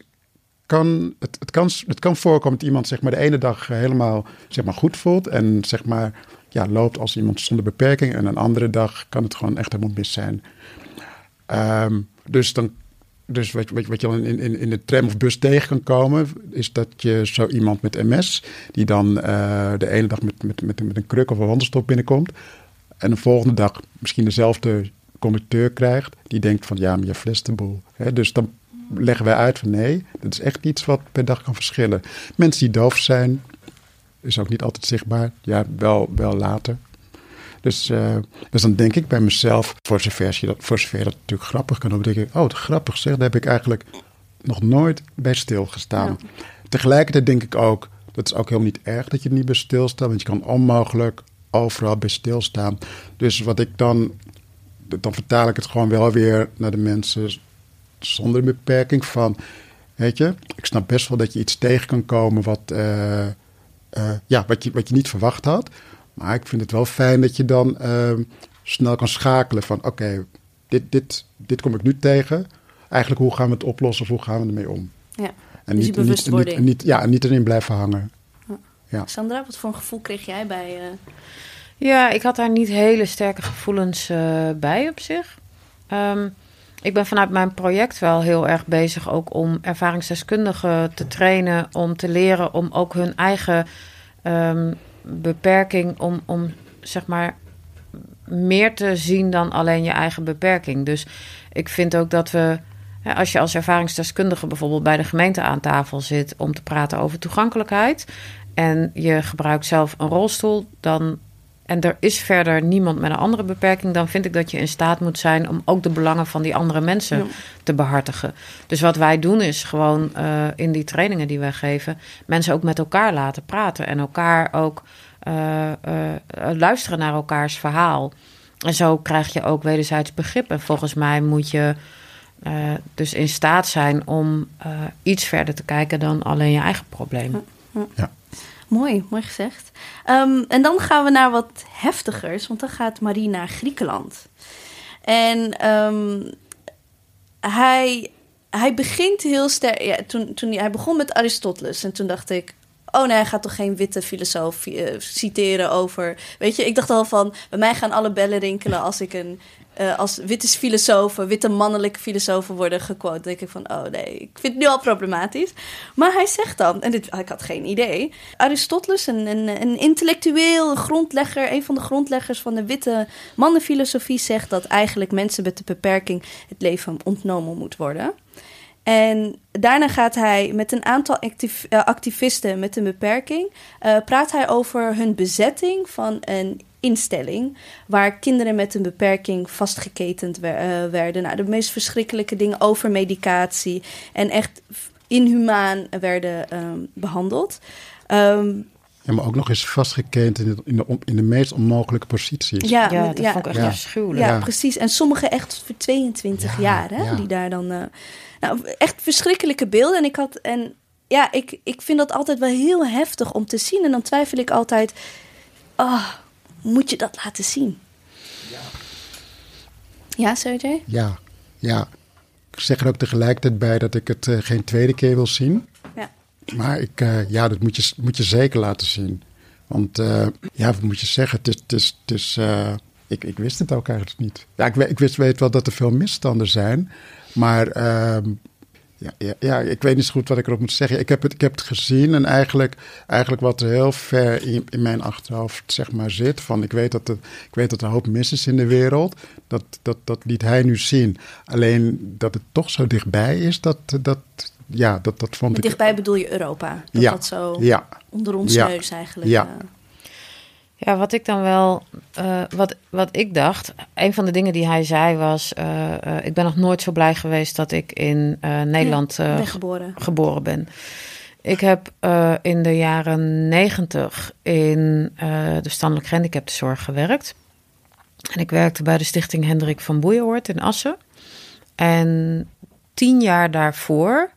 kan, het, het, kan, het kan voorkomen dat iemand zeg maar, de ene dag helemaal zeg maar, goed voelt en zeg maar, ja, loopt als iemand zonder beperking. En een andere dag kan het gewoon echt helemaal mis zijn. Ehm, dus dan, dus wat, wat, je dan in, in, in de tram of bus tegen kan komen, is dat je zo iemand met MS, die dan eh, de ene dag met, met, met, met een kruk of een wandelstok binnenkomt, en de volgende dag misschien dezelfde conducteur krijgt, die denkt van ja, maar je flest dus dan leggen wij uit van nee, dat is echt iets wat per dag kan verschillen. Mensen die doof zijn, is ook niet altijd zichtbaar. Ja, wel, wel later. Dus, eh, dus dan denk ik bij mezelf, voor zover je dat, voor zover dat natuurlijk grappig kan doen, denk ik, oh, grappig zeg, daar heb ik eigenlijk nog nooit bij stilgestaan. Tegelijkertijd denk ik ook, dat is ook helemaal niet erg dat je er niet bij stilstaat, want je kan onmogelijk overal bij stilstaan. Dus wat ik dan, dan vertaal ik het gewoon wel weer naar de mensen zonder beperking van, weet je, ik snap best wel dat je iets tegen kan komen wat, eh, eh, ja, wat, je, wat je niet verwacht had. Maar ik vind het wel fijn dat je dan eh, snel kan schakelen van, oké, dit, dit, dit kom ik nu tegen. Eigenlijk, hoe gaan we het oplossen of hoe gaan we ermee om? Ja. En Dus die bewustwording. Niet, niet, ja, en niet erin blijven hangen. Ja. Sandra, wat voor een gevoel kreeg jij bij... eh, Ja, ik had daar niet hele sterke gevoelens eh, bij op zich. Ehm, ik ben vanuit mijn project wel heel erg bezig ook om ervaringsdeskundigen te trainen, om te leren om ook hun eigen ehm, beperking, om, om zeg maar meer te zien dan alleen je eigen beperking. Dus ik vind ook dat we Als je als ervaringsdeskundige bijvoorbeeld bij de gemeente aan tafel zit om te praten over toegankelijkheid en je gebruikt zelf een rolstoel, dan en er is verder niemand met een andere beperking, dan vind ik dat je in staat moet zijn om ook de belangen van die andere mensen Ja. te behartigen. Dus wat wij doen is gewoon eh, in die trainingen die wij geven, mensen ook met elkaar laten praten en elkaar ook eh, eh, luisteren naar elkaars verhaal. En zo krijg je ook wederzijds begrip. En volgens mij moet je eh, dus in staat zijn om eh, iets verder te kijken dan alleen je eigen probleem. Mooi, mooi gezegd. Ehm, en dan gaan we naar wat heftigers, want dan gaat Marie naar Griekenland. En ehm, hij, hij begint heel sterk. Ja, toen, toen hij begon met Aristoteles. En toen dacht ik. Oh nee, hij gaat toch geen witte filosoof eh, citeren over. Weet je, ik dacht al van. Bij mij gaan alle bellen rinkelen als ik een. eh, als witte filosofen, witte mannelijke filosofen worden gequote. Denk ik van, oh nee, ik vind het nu al problematisch. Maar hij zegt dan, en dit, ik had geen idee. Aristoteles, een, een, een intellectueel, grondlegger, een van de grondleggers van de witte mannenfilosofie, zegt dat eigenlijk mensen met een beperking het leven ontnomen moet worden. En daarna gaat hij met een aantal eh, activisten met een beperking, eh, praat hij over hun bezetting van een instelling waar kinderen met een beperking vastgeketend eh, werden. Nou, de meest verschrikkelijke dingen over medicatie en echt inhumaan werden ehm, behandeld. Ehm, Ja, maar ook nog eens vastgekend in, het- in, de, in de meest onmogelijke posities. ja, Ja, dat ja, vond ik echt Ja. afschuwelijk. Ja, Ja. precies. En sommige echt voor 22 Ja, jaar, hè, ja. die daar dan... eh, nou, echt verschrikkelijke beelden. En ik had... En ja, ik, ik vind dat altijd wel heel heftig om te zien. En dan twijfel ik altijd... Oh, moet je dat laten zien? Ja, Sergej? Ja, ja. Ik zeg er ook tegelijkertijd bij dat ik het eh, geen tweede keer wil zien. Ja. Maar ik, eh, ja, dat moet je, moet je zeker laten zien. Want eh, ja, wat moet je zeggen? Het is, het is, eh, ik, ik wist het ook eigenlijk niet. Ja, ik, ik wist, weet wel dat er veel misstanden zijn. Maar ehm, ja, ja, ja, ik weet niet zo goed wat ik erop moet zeggen. Ik heb het, ik heb het gezien en eigenlijk, eigenlijk wat er heel ver in, in mijn achterhoofd zeg maar, zit. Van ik, weet dat er, ik weet dat er een hoop mis is in de wereld. Dat, dat, dat liet hij nu zien. Alleen dat het toch zo dichtbij is, dat, dat, ja, dat, dat vond Met ik... dichtbij bedoel je Europa. Dat Ja, dat zo Ja, onder ons Ja. neus eigenlijk... Ja. eh, Ja, wat ik dan wel, eh, wat, wat ik dacht, een van de dingen die hij zei was: eh, eh, Ik ben nog nooit zo blij geweest dat ik in eh, Nederland ben geboren. geboren ben. Ik heb eh, in de jaren negentig in eh, de standelijk gehandicaptenzorg gewerkt. En ik werkte bij de stichting Hendrik van Boeioord in Assen. En tien jaar daarvoor,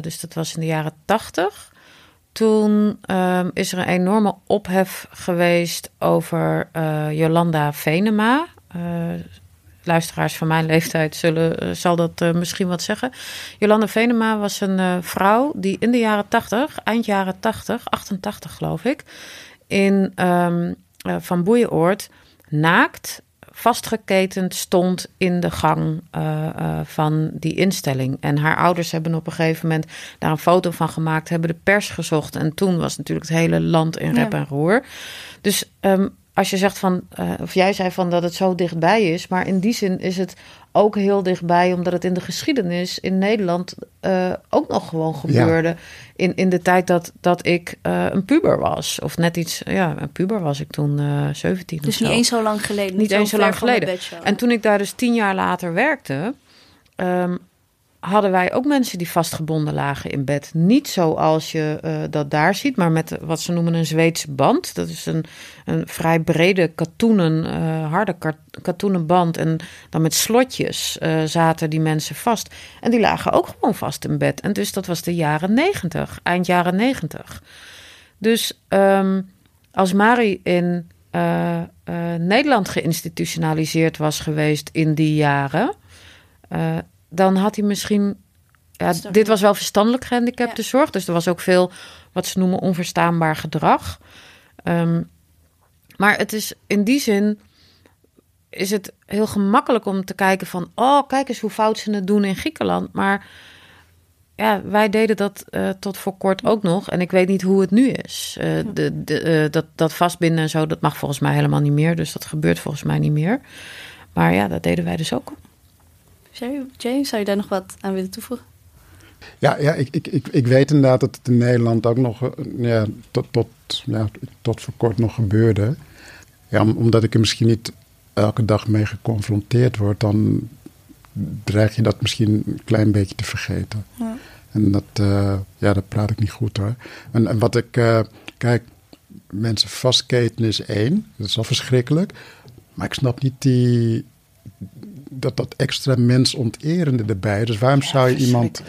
dus dat was in de jaren tachtig, toen ehm, is er een enorme ophef geweest over eh, Jolanda Venema. Eh, luisteraars van mijn leeftijd zullen, eh, zal dat eh, misschien wat zeggen. Jolanda Venema was een eh, vrouw die in de jaren 80, eind jaren 80, 88 geloof ik, in ehm, eh, Van Boeioord naakt vastgeketend stond in de gang eh, eh, van die instelling. En haar ouders hebben op een gegeven moment daar een foto van gemaakt, hebben de pers gezocht. En toen was natuurlijk het hele land in rep Ja. en roer. Dus ehm, als je zegt van, eh, of jij zei van dat het zo dichtbij is, maar in die zin is het ook heel dichtbij, omdat het in de geschiedenis in Nederland eh, ook nog gewoon gebeurde. In, in de tijd dat, dat ik eh, een puber was. Of net iets, ja, een puber was ik toen eh 17 Dus of niet zo. eens zo lang geleden. Niet eens zo lang geleden. En toen ik daar dus tien jaar later werkte, ehm, hadden wij ook mensen die vastgebonden lagen in bed. Niet zoals je eh, dat daar ziet, maar met wat ze noemen een Zweedse band. Dat is een, een vrij brede katoenen, eh, harde katoenen band. En dan met slotjes eh, zaten die mensen vast. En die lagen ook gewoon vast in bed. En dus dat was de jaren negentig, eind jaren negentig. Dus ehm, als Mari in Nederland geïnstitutionaliseerd was geweest in die jaren, dan had hij misschien. Ja, dit was wel verstandelijk gehandicaptenzorg, dus er was ook veel wat ze noemen onverstaanbaar gedrag. Ehm, maar het is in die zin is het heel gemakkelijk om te kijken van, oh, kijk eens hoe fout ze het doen in Griekenland. Maar ja, wij deden dat eh, tot voor kort ook nog. En ik weet niet hoe het nu is. Eh, de, de, eh, dat, dat vastbinden en zo, dat mag volgens mij helemaal niet meer. Dus dat gebeurt volgens mij niet meer. Maar ja, dat deden wij dus ook. James, zou je daar nog wat aan willen toevoegen? Ja, ja ik, ik, ik, ik weet inderdaad dat het in Nederland ook nog eh, ja, tot, tot, ja, tot voor kort nog gebeurde. Ja, omdat ik er misschien niet elke dag mee geconfronteerd word, dan dreig je dat misschien een klein beetje te vergeten. Ja. En dat, uh, ja, dat praat ik niet goed hoor. En, en wat ik, uh, kijk, mensen vastketen is één. Dat is al verschrikkelijk. Maar ik snap niet die, dat, dat extra mensonterende erbij. Dus waarom zou je iemand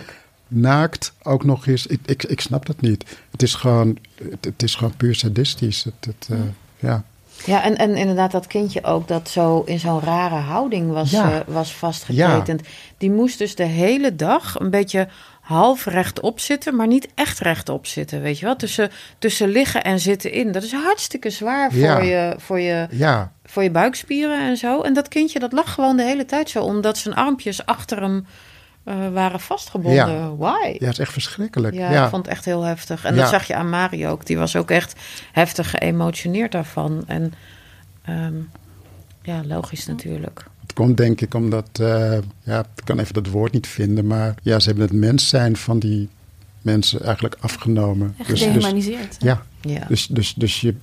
naakt ook nog eens... Ik, ik, ik snap dat niet. Het is gewoon, het, het is gewoon puur sadistisch. Het, het, uh, ja. Ja, en, en inderdaad dat kindje ook dat zo in zo'n rare houding was, ja. uh, was vastgeketend. Ja. Die moest dus de hele dag een beetje half rechtop zitten, maar niet echt rechtop zitten, weet je wel? Tussen, tussen liggen en zitten in. Dat is hartstikke zwaar voor, ja. je, voor, je, ja. voor je buikspieren en zo. En dat kindje dat lag gewoon de hele tijd zo, omdat zijn armpjes achter hem uh, waren vastgebonden. Ja. Why? Ja, het is echt verschrikkelijk. Ja, Ja, ik vond het echt heel heftig. En Ja. dat zag je aan Mario ook. Die was ook echt heftig geëmotioneerd daarvan. En ehm, ja, logisch natuurlijk. Komt denk ik omdat, eh, ja, ik kan even dat woord niet vinden, maar ja, ze hebben het mens zijn van die mensen eigenlijk afgenomen. Echt Dus- dus- gedehumaniseerd. hè? ja, Ja. dus, dus, dus je,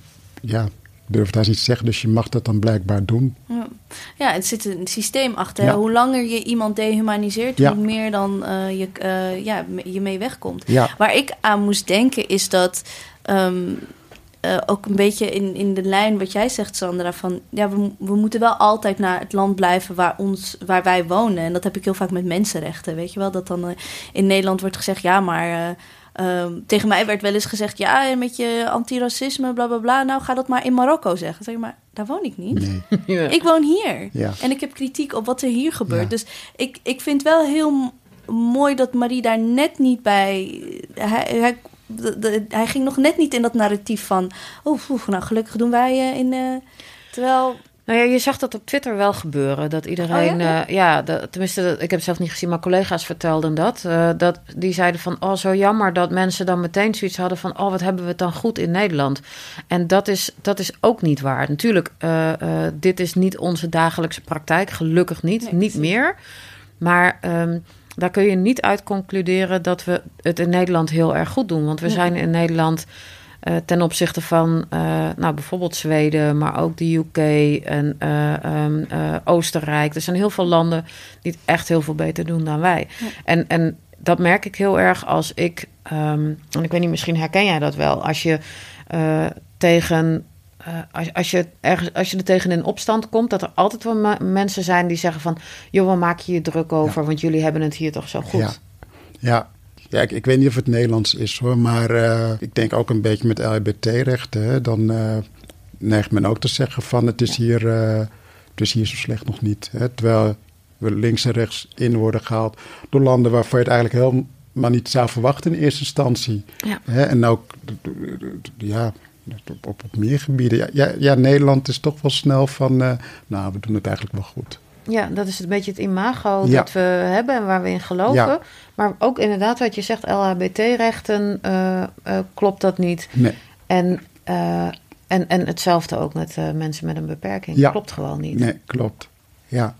ja, durf daar niet te zeggen, dus je mag dat dan blijkbaar doen. Ja. ja, het zit een systeem achter. Ja. Hoe langer je iemand dehumaniseert, Ja. hoe meer dan eh, je, eh, ja, je mee wegkomt. Ja, Waar ik aan moest denken is dat ehm, eh, ook een beetje in, in de lijn wat jij zegt, Sandra, van ja, we, we moeten wel altijd naar het land blijven waar, ons, waar wij wonen. En dat heb ik heel vaak met mensenrechten. Weet je wel, dat dan eh, in Nederland wordt gezegd, ja, maar. eh, ehm, tegen mij werd wel eens gezegd, ja, en met je antiracisme, bla bla bla. Nou, ga dat maar in Marokko zeggen. Zeg maar daar woon ik niet. nee, Ja. Ik woon hier. ja. En ik heb kritiek op wat er hier gebeurt. Ja. Dus ik, ik vind wel heel mooi dat Marie daar net niet bij. Hij, hij, de- de- hij ging nog net niet in dat narratief van. Oh, nou gelukkig doen wij eh, in. eh, terwijl. Nou ja, je zag dat op Twitter wel gebeuren. Dat iedereen, Oh ja? de- tenminste, ik heb het zelf niet gezien, maar collega's vertelden dat. eh, dat die zeiden van, oh zo jammer dat mensen dan meteen zoiets hadden van, oh wat hebben we het dan goed in Nederland. En dat is, dat is ook niet waar. Natuurlijk, eh, eh, dit is niet onze dagelijkse praktijk, gelukkig niet, Nee, niet meer. Maar ehm, daar kun je niet uit concluderen dat we het in Nederland heel erg goed doen. Want we zijn in Nederland eh, ten opzichte van eh, nou, bijvoorbeeld Zweden, maar ook de UK en eh, ehm, eh, Oostenrijk. Er zijn heel veel landen die het echt heel veel beter doen dan wij. Ja. En, en dat merk ik heel erg als ik, ehm, en ik weet niet, misschien herken jij dat wel, als je tegen. Eh, als, als, je ergens, als je er tegen in opstand komt, dat er altijd wel me- mensen zijn die zeggen van... joh, waar maak je je druk over, want jullie hebben het hier toch zo goed. Ja. Ja, ja ik, ik weet niet of het Nederlands is hoor, maar eh, ik denk ook een beetje met LHBT-rechten. hè, Dan eh, neigt men ook te zeggen van het is, hier, het is hier zo slecht nog niet. Hè, terwijl we links en rechts in worden gehaald door landen waarvan je het eigenlijk helemaal niet zou verwachten in eerste instantie. Ja. Hè, en ook ja, op, op, op meer gebieden. Ja, ja, ja, Nederland is toch wel snel van, eh, nou we doen het eigenlijk wel goed. Ja, dat is een beetje het imago Ja. dat we hebben en waar we in geloven. Ja. Maar ook inderdaad wat je zegt, LHBT-rechten, eh, eh, klopt dat niet. Nee, En, eh, en, en hetzelfde ook met eh, mensen met een beperking. Ja. Klopt gewoon niet. nee klopt. Ja.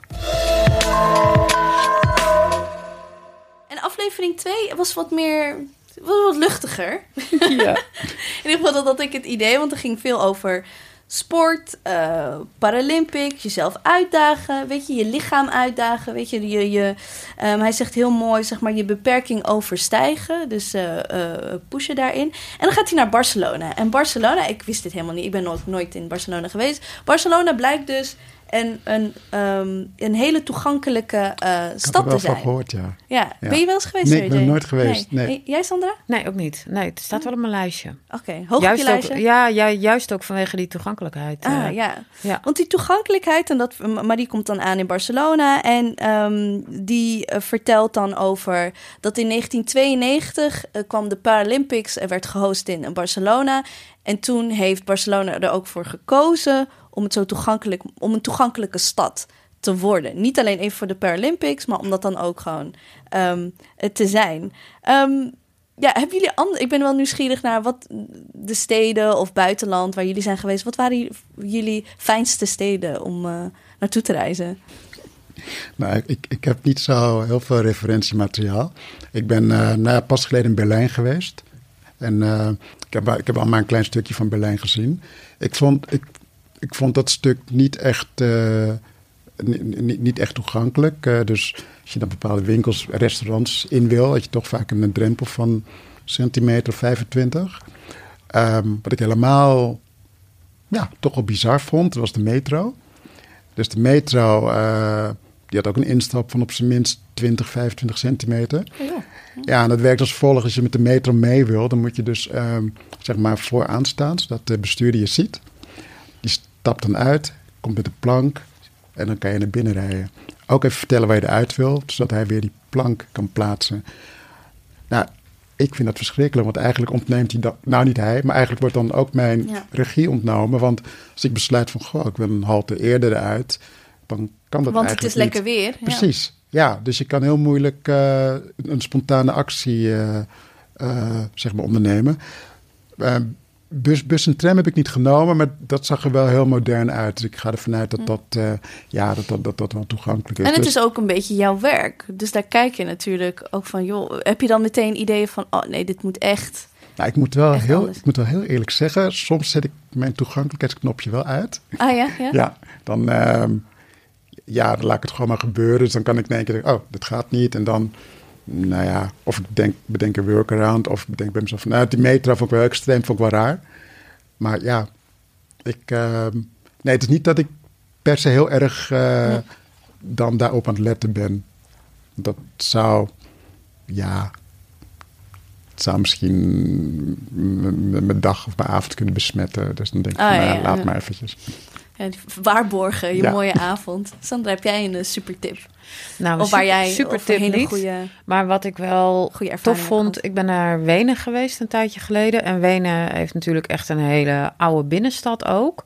En aflevering 2 was wat meer. Was wat luchtiger. Ja. In ieder geval dat had ik het idee, want er ging veel over sport, eh, Paralympics, jezelf uitdagen, weet je, je lichaam uitdagen, weet je, je, je ehm, hij zegt heel mooi, zeg maar, je beperking overstijgen, dus eh, pushen daarin. En dan gaat hij naar Barcelona. En Barcelona, ik wist dit helemaal niet, ik ben nooit, nooit in Barcelona geweest. Barcelona blijkt dus een, een, ehm, een hele toegankelijke eh, Ik er stad wel te van zijn. gehoord, ja. Ja. Ja. ben je wel eens geweest? Nee, ik ben nooit geweest, nee. Jij, Sandra? Nee, ook niet. Nee, het staat wel op mijn lijstje. Oké, hoog op je Juist ook, lijstje? ja, ja, juist ook vanwege die toegankelijkheid. Ah, eh. ja. ja. Want die toegankelijkheid, en dat, Marie komt dan aan in Barcelona. En ehm, die eh, vertelt dan over dat in 1992 eh, kwam de Paralympics, er werd gehost in Barcelona. En toen heeft Barcelona er ook voor gekozen om het zo toegankelijk, om een toegankelijke stad te worden. Niet alleen even voor de Paralympics, maar om dat dan ook gewoon ehm, eh, te zijn. Ehm, ja, hebben jullie andere? Ik ben wel nieuwsgierig naar wat de steden of buitenland waar jullie zijn geweest. Wat waren jullie fijnste steden om eh, naartoe te reizen? Nou, ik, ik heb niet zo heel veel referentiemateriaal. Ik ben nou, pas geleden in Berlijn geweest. En ik, heb, ik heb al maar een klein stukje van Berlijn gezien. Ik vond, ik, ik vond dat stuk niet echt, uh, niet, niet echt toegankelijk. dus als je dan bepaalde winkels, restaurants in wil, had je toch vaak een drempel van centimeter 25. Um, wat ik helemaal ja, toch wel bizar vond, was de metro. Dus de metro, uh, die had ook een instap van op zijn minst 20, 25 centimeter. Oh ja. ja, en dat werkt als volgt. Als je met de metro mee wil, dan moet je dus um, zeg maar vooraan staan, zodat de bestuurder je ziet. Stapt dan uit, komt met de plank en dan kan je naar binnen rijden. Ook even vertellen waar je eruit wil, zodat hij weer die plank kan plaatsen. Nou, ik vind dat verschrikkelijk, want eigenlijk ontneemt hij dat, nou niet hij, maar eigenlijk wordt dan ook mijn regie ontnomen. Want als ik besluit van, goh, ik wil een halte eerder eruit, dan kan dat want eigenlijk Want het is lekker weer. Precies, ja. Dus je kan heel moeilijk uh, een spontane actie, uh, uh, zeg maar, ondernemen. Ehm, bus, bus en tram heb ik niet genomen, maar dat zag er wel heel modern uit. Dus ik ga ervan uit dat dat, uh, ja, dat, dat, dat, dat wel toegankelijk is. En het dus, is ook een beetje jouw werk. Dus daar kijk je natuurlijk ook van, joh, heb je dan meteen ideeën van, oh nee, dit moet echt... Nou, ik moet, wel heel, ik moet wel heel eerlijk zeggen, soms zet ik mijn toegankelijkheidsknopje wel uit. Ah ja? Ja, ja dan, uh, ja, dan laat ik het gewoon maar gebeuren. Dus dan kan ik denken, oh, dit gaat niet. En dan nou ja, of ik denk, bedenk een workaround, of ik bedenk bij mezelf van, nou, die metro vond ik wel extreem, vond ik wel raar. Maar ja, ik, uh, nee, het is niet dat ik per se heel erg uh, nee. dan daarop aan het letten ben. Dat zou, ja, het zou misschien mijn dag of mijn avond kunnen besmetten. Dus dan denk ik, ah, van, nou, ja, laat ja. maar eventjes. Ja, waarborgen je ja. mooie avond. Sandra, heb jij een uh, super tip? Nou, of waar jij super tip hele niet. Goede, maar wat ik wel tof vond, ik ben naar Wenen geweest een tijdje geleden. En Wenen heeft natuurlijk echt een hele oude binnenstad ook.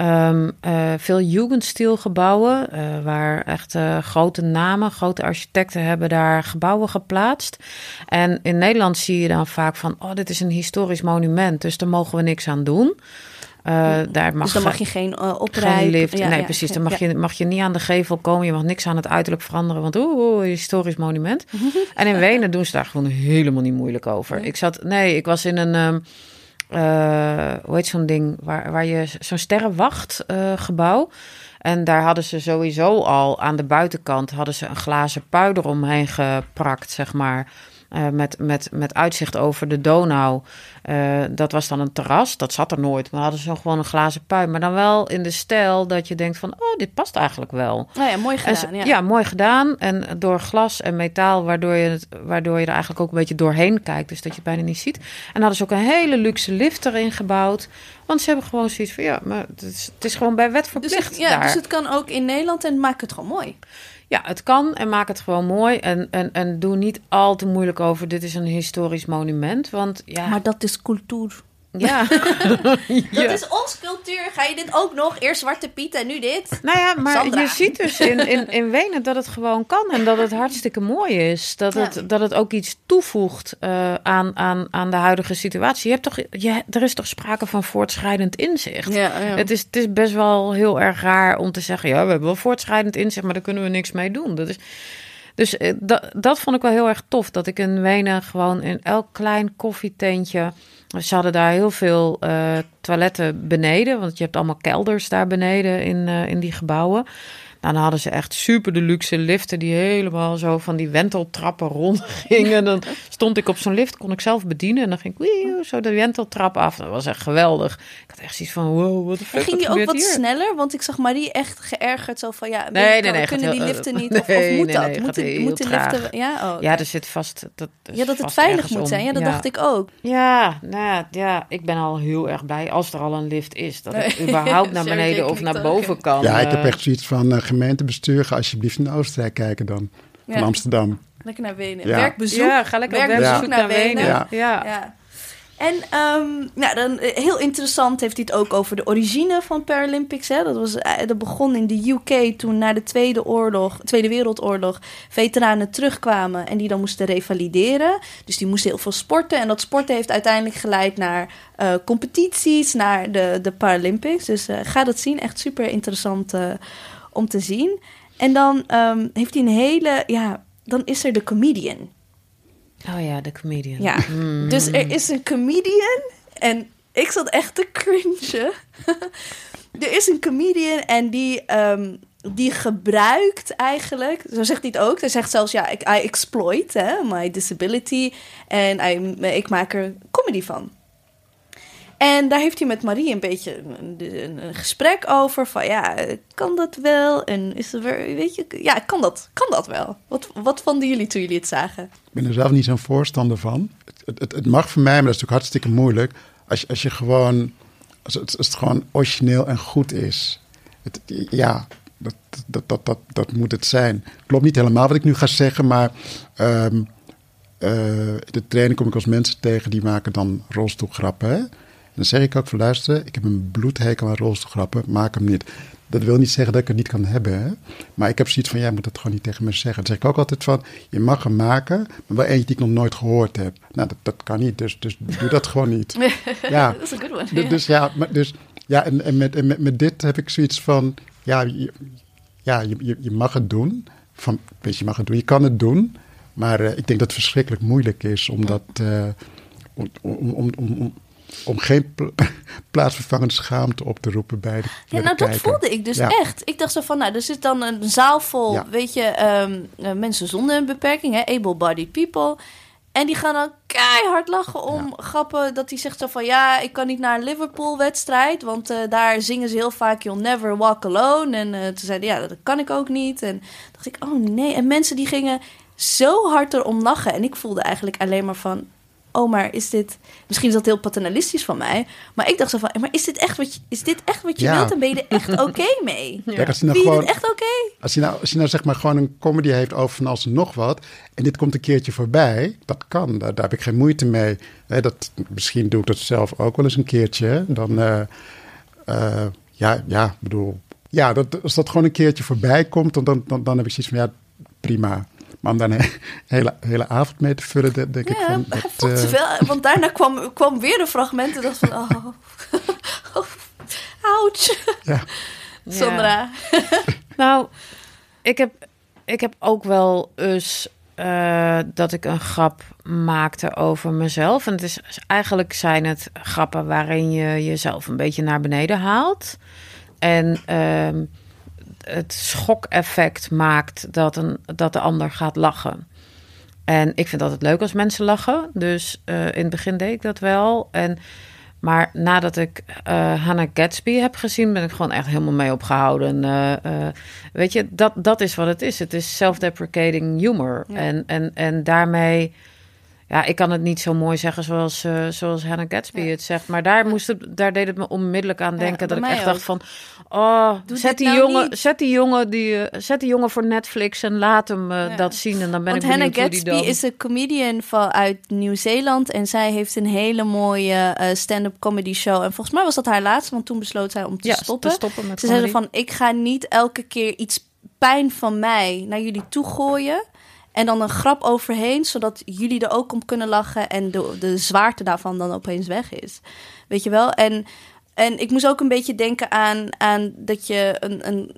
Um, uh, veel Jugendstilgebouwen, uh, waar echt uh, grote namen, grote architecten hebben daar gebouwen geplaatst. En in Nederland zie je dan vaak van, oh, dit is een historisch monument, dus daar mogen we niks aan doen. Uh, daar mag dus dan mag je geen uh, oprijden. lift. Ja, nee, ja, precies. Dan mag, ja. je, mag je niet aan de gevel komen. Je mag niks aan het uiterlijk veranderen. Want oeh, historisch monument. en in Wenen doen ze daar gewoon helemaal niet moeilijk over. Ik zat, nee, ik was in een, um, uh, hoe heet zo'n ding, waar, waar je zo'n sterrenwacht gebouw. En daar hadden ze sowieso al aan de buitenkant hadden ze een glazen pui eromheen geprakt, zeg maar. Uh, met, met, met uitzicht over de Donau. Uh, dat was dan een terras, dat zat er nooit. Maar hadden ze gewoon een glazen pui. Maar dan wel in de stijl dat je denkt van... oh, dit past eigenlijk wel. Nou ja, mooi gedaan. Ze, ja. ja. mooi gedaan. En door glas en metaal, waardoor je, het, waardoor je er eigenlijk ook een beetje doorheen kijkt. Dus dat je het bijna niet ziet. En hadden ze ook een hele luxe lift erin gebouwd. Want ze hebben gewoon zoiets van... ja, maar het is, het is gewoon bij wet verplicht dus, ja, daar. Dus het kan ook in Nederland en maak het gewoon mooi. Ja, het kan en maak het gewoon mooi. En, en, en doe niet al te moeilijk over, dit is een historisch monument. Want ja... Maar dat is cultuur. Ja. ja. Dat is ons cultuur. Ga je dit ook nog? Eerst Zwarte Piet en nu dit? Nou ja, maar Sandra. je ziet dus in, in, in Wenen dat het gewoon kan. En dat het hartstikke mooi is. Dat, ja. het, dat het ook iets toevoegt uh, aan, aan, aan de huidige situatie. Je hebt toch, je, er is toch sprake van voortschrijdend inzicht? Ja, het, is, het is best wel heel erg raar om te zeggen... ja, we hebben wel voortschrijdend inzicht, maar daar kunnen we niks mee doen. Dat is... Dus dat, dat vond ik wel heel erg tof. Dat ik in Wenen gewoon in elk klein koffietentje... Ze hadden daar heel veel uh, toiletten beneden, want je hebt allemaal kelders daar beneden in, uh, in die gebouwen. Nou, dan hadden ze echt super de luxe liften die helemaal zo van die wenteltrappen rondgingen. dan stond ik op zo'n lift, kon ik zelf bedienen. En dan ging ik zo de wenteltrap af. Dat was echt geweldig. Ik had echt zoiets van, wow, wat de fuck, En ging die ook wat hier? sneller? Want ik zag Marie echt geërgerd zo van, ja, nee, nee, nee, kunnen die liften niet? Nee, of, of moet nee, dat? nee, moeten moeten liften... Ja, oh, okay. ja, er zit vast... Dat ja, dat het veilig moet zijn. Ja, dat ja. dacht ik ook. Ja, nou ja, ik ben al heel erg blij als er al een lift is. Dat ik überhaupt naar beneden of naar boven kan. Ja, ik heb echt zoiets van uh, gemeentebestuur, ga alsjeblieft naar Oostenrijk kijken dan. Van ja. Amsterdam. Lekker naar Wenen. Ja. Werkbezoek. Ja, ga lekker werkbezoek ja. naar Wenen. Ja. ja. ja. En um, nou, dan, heel interessant heeft hij het ook over de origine van Paralympics. Hè. Dat, was, dat begon in de UK toen na de Tweede, oorlog, Tweede Wereldoorlog veteranen terugkwamen en die dan moesten revalideren. Dus die moesten heel veel sporten. En dat sporten heeft uiteindelijk geleid naar uh, competities, naar de, de Paralympics. Dus uh, ga dat zien. Echt super interessant uh, om te zien. En dan ehm, heeft hij een hele, ja, dan is er de comedian. Oh ja, de comedian. Ja, dus er is een comedian en ik zat echt te cringen. er is een comedian en die, ehm, die gebruikt eigenlijk, zo zegt hij het ook. Hij zegt zelfs, ja, ik, I exploit hè, my disability en I, ik maak er comedy van. En daar heeft hij met Marie een beetje een, gesprek over. Van ja, kan dat wel? En is er weet je, ja, kan dat, kan dat wel? Wat, wat vonden jullie toen jullie het zagen? Ik ben er zelf niet zo'n voorstander van. Het, het, het mag voor mij, maar dat is natuurlijk hartstikke moeilijk. Als als je gewoon, als het, gewoon origineel en goed is. Het, ja, dat, dat, dat, dat, moet het zijn. Klopt niet helemaal wat ik nu ga zeggen, maar um, uh, in de training kom ik als mensen tegen die maken dan rolstoelgrappen. Hè? Dan zeg ik ook voor luisteren, ik heb een bloedhekel aan rolstoelgrappen, maak hem niet. Dat wil niet zeggen dat ik het niet kan hebben. Hè? Maar ik heb zoiets van, jij moet dat gewoon niet tegen me zeggen. Dan zeg ik ook altijd van, je mag hem maken, maar wel eentje die ik nog nooit gehoord heb. Nou, dat, dat kan niet, dus, dus doe dat gewoon niet. Ja, dat is een good one. Dus, dus ja, maar, dus, ja en, en, met, en met, met dit heb ik zoiets van, ja, je, ja, je, je, je mag het doen. Van, weet je, je mag het doen, je kan het doen. Maar uh, ik denk dat het verschrikkelijk moeilijk is om dat... Uh, om, om, om, om, om geen pl plaatsvervangende schaamte op te roepen bij de Ja, nou dat voelde ik dus ja. echt. Ik dacht zo van, nou, er zit dan een zaal vol, ja. weet je, um, uh, mensen zonder een beperking, able-bodied people. En die gaan dan keihard lachen om ja. grappen dat hij zegt zo van... ja, ik kan niet naar een Liverpool-wedstrijd... want uh, daar zingen ze heel vaak You'll Never Walk Alone. En uh, toen zeiden ja, dat kan ik ook niet. En dacht ik, oh nee. En mensen die gingen zo hard erom lachen. En ik voelde eigenlijk alleen maar van oh, maar is dit... Misschien is dat heel paternalistisch van mij. Maar ik dacht zo van, maar is dit echt wat je, is dit echt wat je ja. wilt? En ben je er echt oké okay mee? Ja. Kijk, als hij nou gewoon, je echt oké? Okay? Als hij nou, als hij nou zeg maar gewoon een comedy heeft over van als nog wat... en dit komt een keertje voorbij, dat kan. Daar, daar heb ik geen moeite mee. Hè, dat, misschien doe ik dat zelf ook wel eens een keertje. Dan, uh, uh, ja, ja, bedoel... Ja, dat, als dat gewoon een keertje voorbij komt, dan, dan, dan, dan heb ik zoiets van, ja, prima. Maar om daar een hele, hele avond mee te vullen, denk ja, ik van... Dat, uh... te veel, want daarna kwam, kwam weer een fragment en dacht van... Oh, oh ouch. Ja. Sandra. Ja. nou, ik heb, ik heb ook wel eens uh, dat ik een grap maakte over mezelf. En het is, eigenlijk zijn het grappen waarin je jezelf een beetje naar beneden haalt. En... Uh, het schokeffect maakt dat, een, dat de ander gaat lachen. En ik vind altijd leuk als mensen lachen. Dus uh, in het begin deed ik dat wel. En, maar nadat ik uh, Hannah Gatsby heb gezien, ben ik gewoon echt helemaal mee opgehouden. Uh, weet je, dat, dat is wat het is. Het is self-deprecating humor. Ja. En, en, en daarmee ja, ik kan het niet zo mooi zeggen zoals, uh, zoals Hannah Gatsby ja. het zegt. Maar daar, moest het, daar deed het me onmiddellijk aan denken. Ja, dat ik echt ook. dacht van... Oh, zet die, nou jongen, zet, die jongen die, uh, zet die jongen voor Netflix en laat hem uh, ja. dat zien. En dan ben Want ik Hannah Gatsby dan... is een comedian van, uit Nieuw-Zeeland. En zij heeft een hele mooie stand-up comedy show. En volgens mij was dat haar laatste, want toen besloot zij om te stoppen. Te stoppen met Ze zeiden van, ik ga niet elke keer iets pijn van mij naar jullie toe gooien. En dan een grap overheen, zodat jullie er ook om kunnen lachen en de, de zwaarte daarvan dan opeens weg is. Weet je wel? En, en ik moest ook een beetje denken aan, aan dat je een. een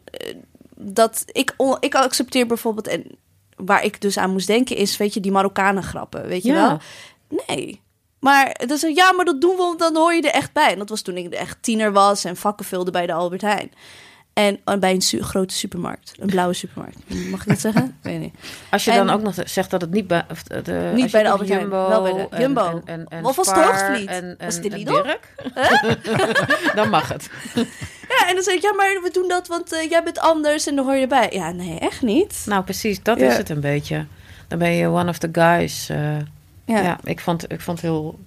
dat ik, ik accepteer bijvoorbeeld. En waar ik dus aan moest denken is, weet je, die Marokkanen grappen. Weet je Ja. wel? Nee. Maar dat is ja, maar dat doen we, want dan hoor je er echt bij. En dat was toen ik echt tiener was en vakken vulde bij de Albert Heijn. En oh, bij een su grote supermarkt. Een blauwe supermarkt. Mag ik dat zeggen? Weet niet. Als je En- dan ook nog zegt dat het niet bij, de, Niet als bij de Albert Heijn, Jumbo, wel bij de Jumbo. En, en, en Of Hoogvliet? En, Was het de Lidl? Dan mag het. Ja, en dan zeg ik, ja, maar we doen dat, want eh, jij bent anders en dan hoor je erbij. Ja, nee, echt niet. Nou, precies, dat Ja. is het een beetje. Dan ben je one of the guys. eh, Ja, ja. ik, vond, ik vond het heel...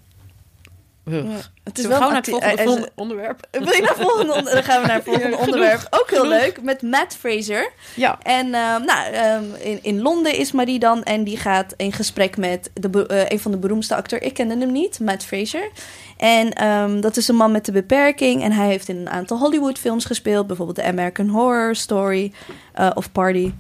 Het is Zullen wel we een gauw naar het volgende, eh, volgende onderwerp? Wil je naar het volgende onder- Dan gaan we naar het volgende Ja, onderwerp. Ook heel genoeg. leuk, met Matt Fraser. Ja. En ehm, nou, ehm, in, in Londen is Marie dan en die gaat in gesprek met de, eh, een van de beroemdste acteurs. Ik kende hem niet, Matt Fraser. En ehm, dat is een man met een beperking. En hij heeft in een aantal Hollywood-films gespeeld. Bijvoorbeeld The American Horror Story eh, of Party.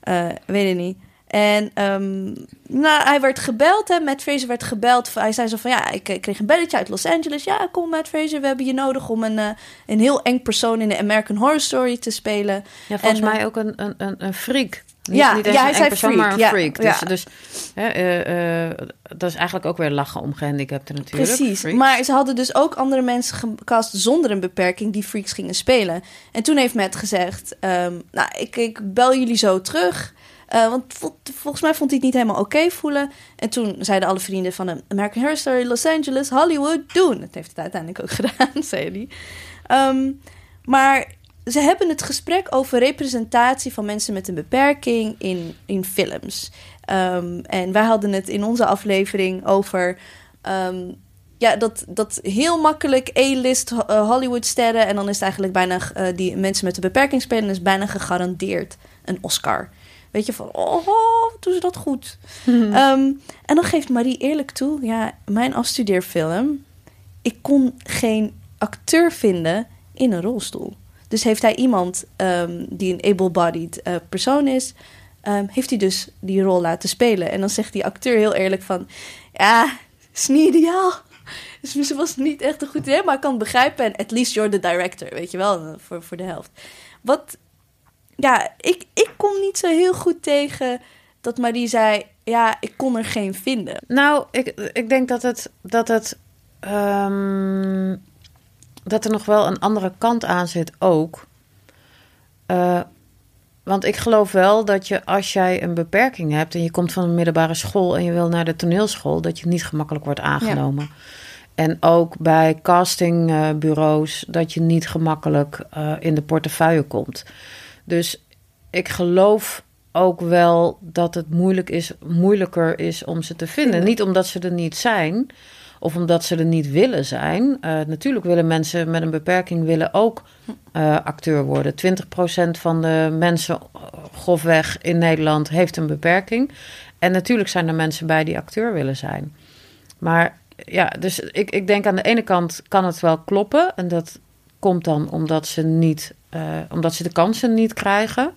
Eh, weet ik niet. En ehm, nou, hij werd gebeld, hè, Matt Fraser werd gebeld. Hij zei zo van, ja, ik, ik kreeg een belletje uit Los Angeles. Ja, kom Matt Fraser, we hebben je nodig om een, eh, een heel eng persoon in de American Horror Story te spelen. Ja, volgens En, eh, mij ook een, een, een, een freak. Niet, Ja, niet ja, hij zei persoon, freak, maar een ja, freak. Dus, ja. dus hè, eh, dat is eigenlijk ook weer lachen om gehandicapten natuurlijk. Precies, Freaks. maar ze hadden dus ook andere mensen gecast zonder een beperking die freaks gingen spelen. En toen heeft Matt gezegd, ehm, nou, ik, ik bel jullie zo terug. Eh, want vol- volgens mij vond hij het niet helemaal oké voelen. En toen zeiden alle vrienden van de American Horror Los Angeles, Hollywood, doen. Dat heeft het uiteindelijk ook gedaan, zei hij. Ehm, maar ze hebben het gesprek over representatie van mensen met een beperking in, in films. Ehm, en wij hadden het in onze aflevering over ehm, ja, dat, dat heel makkelijk A-list eh, Hollywood-sterren. En dan is het eigenlijk bijna eh, die mensen met een beperking spelen, is bijna gegarandeerd een Oscar. Weet je van, oh, doen ze dat goed. Ehm, en dan geeft Marie eerlijk toe, ja, mijn afstudeerfilm, ik kon geen acteur vinden in een rolstoel. Dus heeft hij iemand ehm, die een able-bodied eh, persoon is, ehm, heeft hij dus die rol laten spelen. En dan zegt die acteur heel eerlijk van, ja, is niet ideaal. Dus misschien was het niet echt een goed idee, maar ik kan het begrijpen. En at least you're the director, weet je wel, voor, voor de helft. Wat, ja, ik, ik kom niet zo heel goed tegen dat Marie zei, ja, ik kon er geen vinden. Nou, ik, ik denk dat het, dat het ehm, dat er nog wel een andere kant aan zit ook. Eh, want ik geloof wel dat je als jij een beperking hebt en je komt van een middelbare school en je wil naar de toneelschool, dat je niet gemakkelijk wordt aangenomen. En ook bij castingbureaus dat je niet gemakkelijk eh, in de portefeuille komt. Dus ik geloof ook wel dat het moeilijk is, moeilijker is om ze te vinden. Niet omdat ze er niet zijn of omdat ze er niet willen zijn. Eh, natuurlijk willen mensen met een beperking willen ook eh, acteur worden. 20% van de mensen eh, grofweg in Nederland heeft een beperking. En natuurlijk zijn er mensen bij die acteur willen zijn. Maar ja, dus ik, ik denk aan de ene kant kan het wel kloppen. En dat komt dan omdat ze, niet, omdat ze de kansen niet krijgen.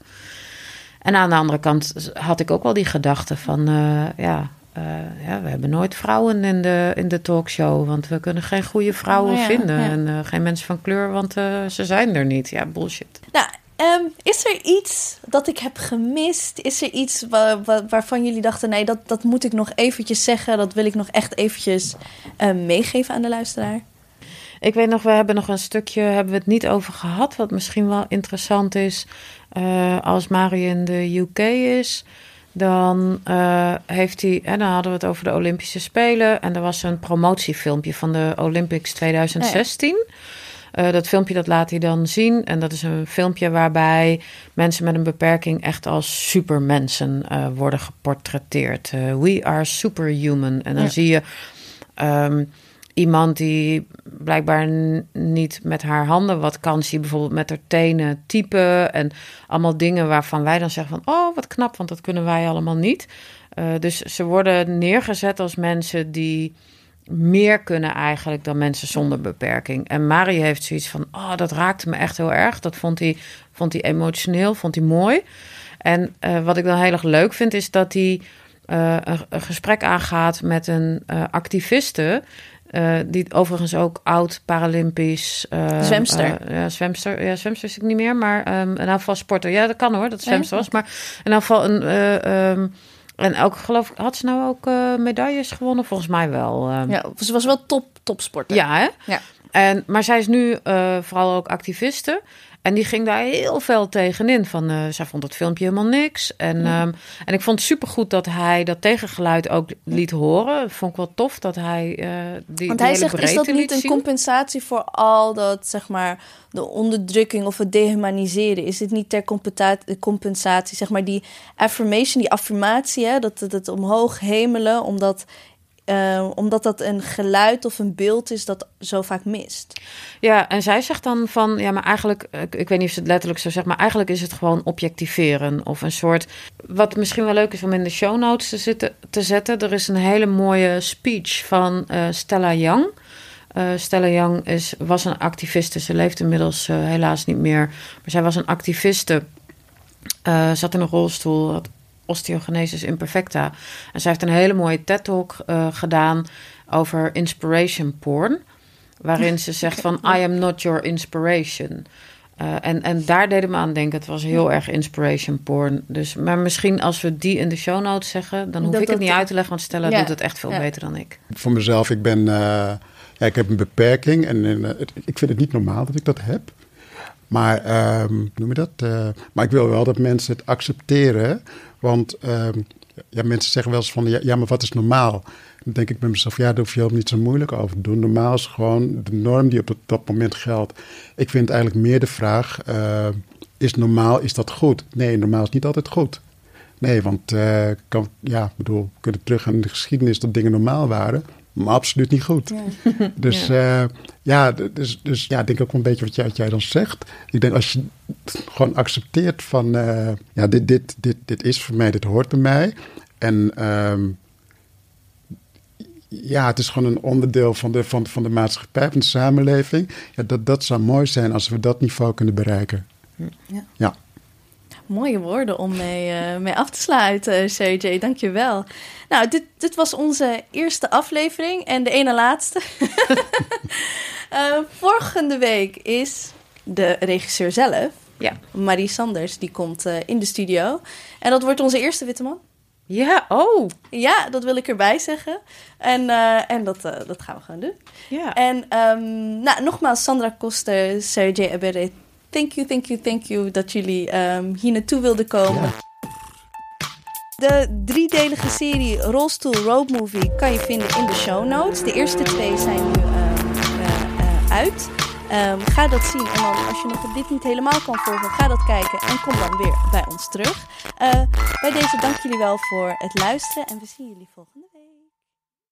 En aan de andere kant had ik ook wel die gedachte van... eh, ja, eh, ja, we hebben nooit vrouwen in de, in de talkshow... want we kunnen geen goede vrouwen Oh ja, vinden. ja. En eh, geen mensen van kleur, want eh, ze zijn er niet. Ja, bullshit. Nou, ehm, is er iets dat ik heb gemist? Is er iets wa- wa- waarvan jullie dachten, nee, dat, dat moet ik nog eventjes zeggen. Dat wil ik nog echt eventjes eh, meegeven aan de luisteraar? Ik weet nog, we hebben nog een stukje, hebben we het niet over gehad, wat misschien wel interessant is. Eh, als Mario in de UK is, dan eh, heeft hij, en dan hadden we het over de Olympische Spelen. En er was een promotiefilmpje van de Olympics 2016. Eh, dat filmpje dat laat hij dan zien. En dat is een filmpje waarbij mensen met een beperking echt als supermensen worden geportretteerd. We are superhuman. En dan Ja. zie je ehm, iemand die blijkbaar niet met haar handen wat kan. Zie bijvoorbeeld met haar tenen typen. En allemaal dingen waarvan wij dan zeggen van... oh, wat knap, want dat kunnen wij allemaal niet. Eh, dus ze worden neergezet als mensen die meer kunnen eigenlijk dan mensen zonder beperking. En Marie heeft zoiets van, oh, dat raakte me echt heel erg. Dat vond hij, vond hij emotioneel, vond hij mooi. En eh, wat ik dan heel erg leuk vind, is dat hij eh, een, een gesprek aangaat met een activiste... eh, die overigens ook oud Paralympisch... eh, Zwemster. eh, ja, zwemster. Ja, zwemster is ik niet meer, maar ehm in elk geval sporter. Ja, dat kan hoor, dat zwemster was. Maar in geval een... ehm, en ook, geloof ik, had ze nou ook medailles gewonnen? Volgens mij wel. ehm. Ja, ze was wel top, topsporter. Ja, hè? Ja. En, maar zij is nu vooral ook activiste. En die ging daar heel veel tegenin. Van, eh, zij vond het filmpje helemaal niks. En, ehm, en ik vond het supergoed dat hij dat tegengeluid ook liet horen. Vond ik wel tof dat hij eh die, Want hij hele zegt, is dat niet een zien. compensatie voor al dat, zeg maar, de onderdrukking of het dehumaniseren? Is dit niet ter compensatie, zeg maar, die affirmation, die affirmatie, hè, dat het omhoog hemelen, omdat, eh, omdat dat een geluid of een beeld is dat zo vaak mist? Ja, en zij zegt dan van, ja, maar eigenlijk, ik, weet niet of ze het letterlijk zo zegt, maar eigenlijk is het gewoon objectiveren. Of een soort, wat misschien wel leuk is om in de show notes te, zitten, te zetten. Er is een hele mooie speech van eh, Stella Young. Eh, Stella Young is, was een activiste. Ze leeft inmiddels helaas niet meer. Maar zij was een activiste. zat in een rolstoel. Had osteogenesis imperfecta. En zij heeft een hele mooie TED-talk uh, gedaan over inspiration porn. Waarin ze zegt van, I am not your inspiration. Uh, en, en daar deden me aan denken. Het was heel erg inspiration porn. Dus, maar misschien als we die in de show notes zeggen... dan hoef dat, ik het niet uit te leggen, want Stella ja, doet het echt veel ja. beter dan ik. Voor mezelf, ik ben... Uh, ja, ik heb een beperking en uh, ik vind het niet normaal dat ik dat heb. Maar, um, noem je dat? maar ik wil wel dat mensen het accepteren. Want um, ja, mensen zeggen wel eens van... Ja, maar wat is normaal? Dan denk ik bij mezelf, ja, daar hoef je ook niet zo moeilijk over te doen. Normaal is gewoon de norm die op dat moment geldt. Ik vind eigenlijk meer de vraag, uh, is normaal, is dat goed? Nee, normaal is niet altijd goed. Nee, want uh, kan, ja, bedoel, we kunnen terug aan de geschiedenis dat dingen normaal waren, maar absoluut niet goed. Ja. Dus ja, uh, ja dus, dus ja, ik denk ook een beetje wat jij, wat jij dan zegt. Ik denk als je gewoon accepteert van, ja, dit, dit, dit, dit is voor mij, dit hoort bij mij. En um, ja, het is gewoon een onderdeel van de, van, van de maatschappij, van de samenleving. Ja, dat, dat zou mooi zijn als we dat niveau kunnen bereiken. Ja. ja. Mooie woorden om mee, uh, mee af te sluiten, CJ. Dank je wel. Nou, dit, dit was onze eerste aflevering en de ene laatste. uh, volgende week is de regisseur zelf, ja. Marie Sanders, die komt uh, in de studio. En dat wordt onze eerste witte man. Ja, oh. Ja, dat wil ik erbij zeggen. En, uh, en dat, uh, dat gaan we gewoon doen. Ja. En um, nou, nogmaals, Sandra Koster, Sergej Ebere, thank you, thank you, thank you dat jullie um, hier naartoe wilden komen. Ja. De driedelige serie Rolstoel Road Movie kan je vinden in de show notes. De eerste twee zijn nu uh, uit. Um, ga dat zien. En dan, als je nog dit niet helemaal kan volgen, ga dat kijken. En kom dan weer bij ons terug. Uh, bij deze dank jullie wel voor het luisteren. En we zien jullie volgende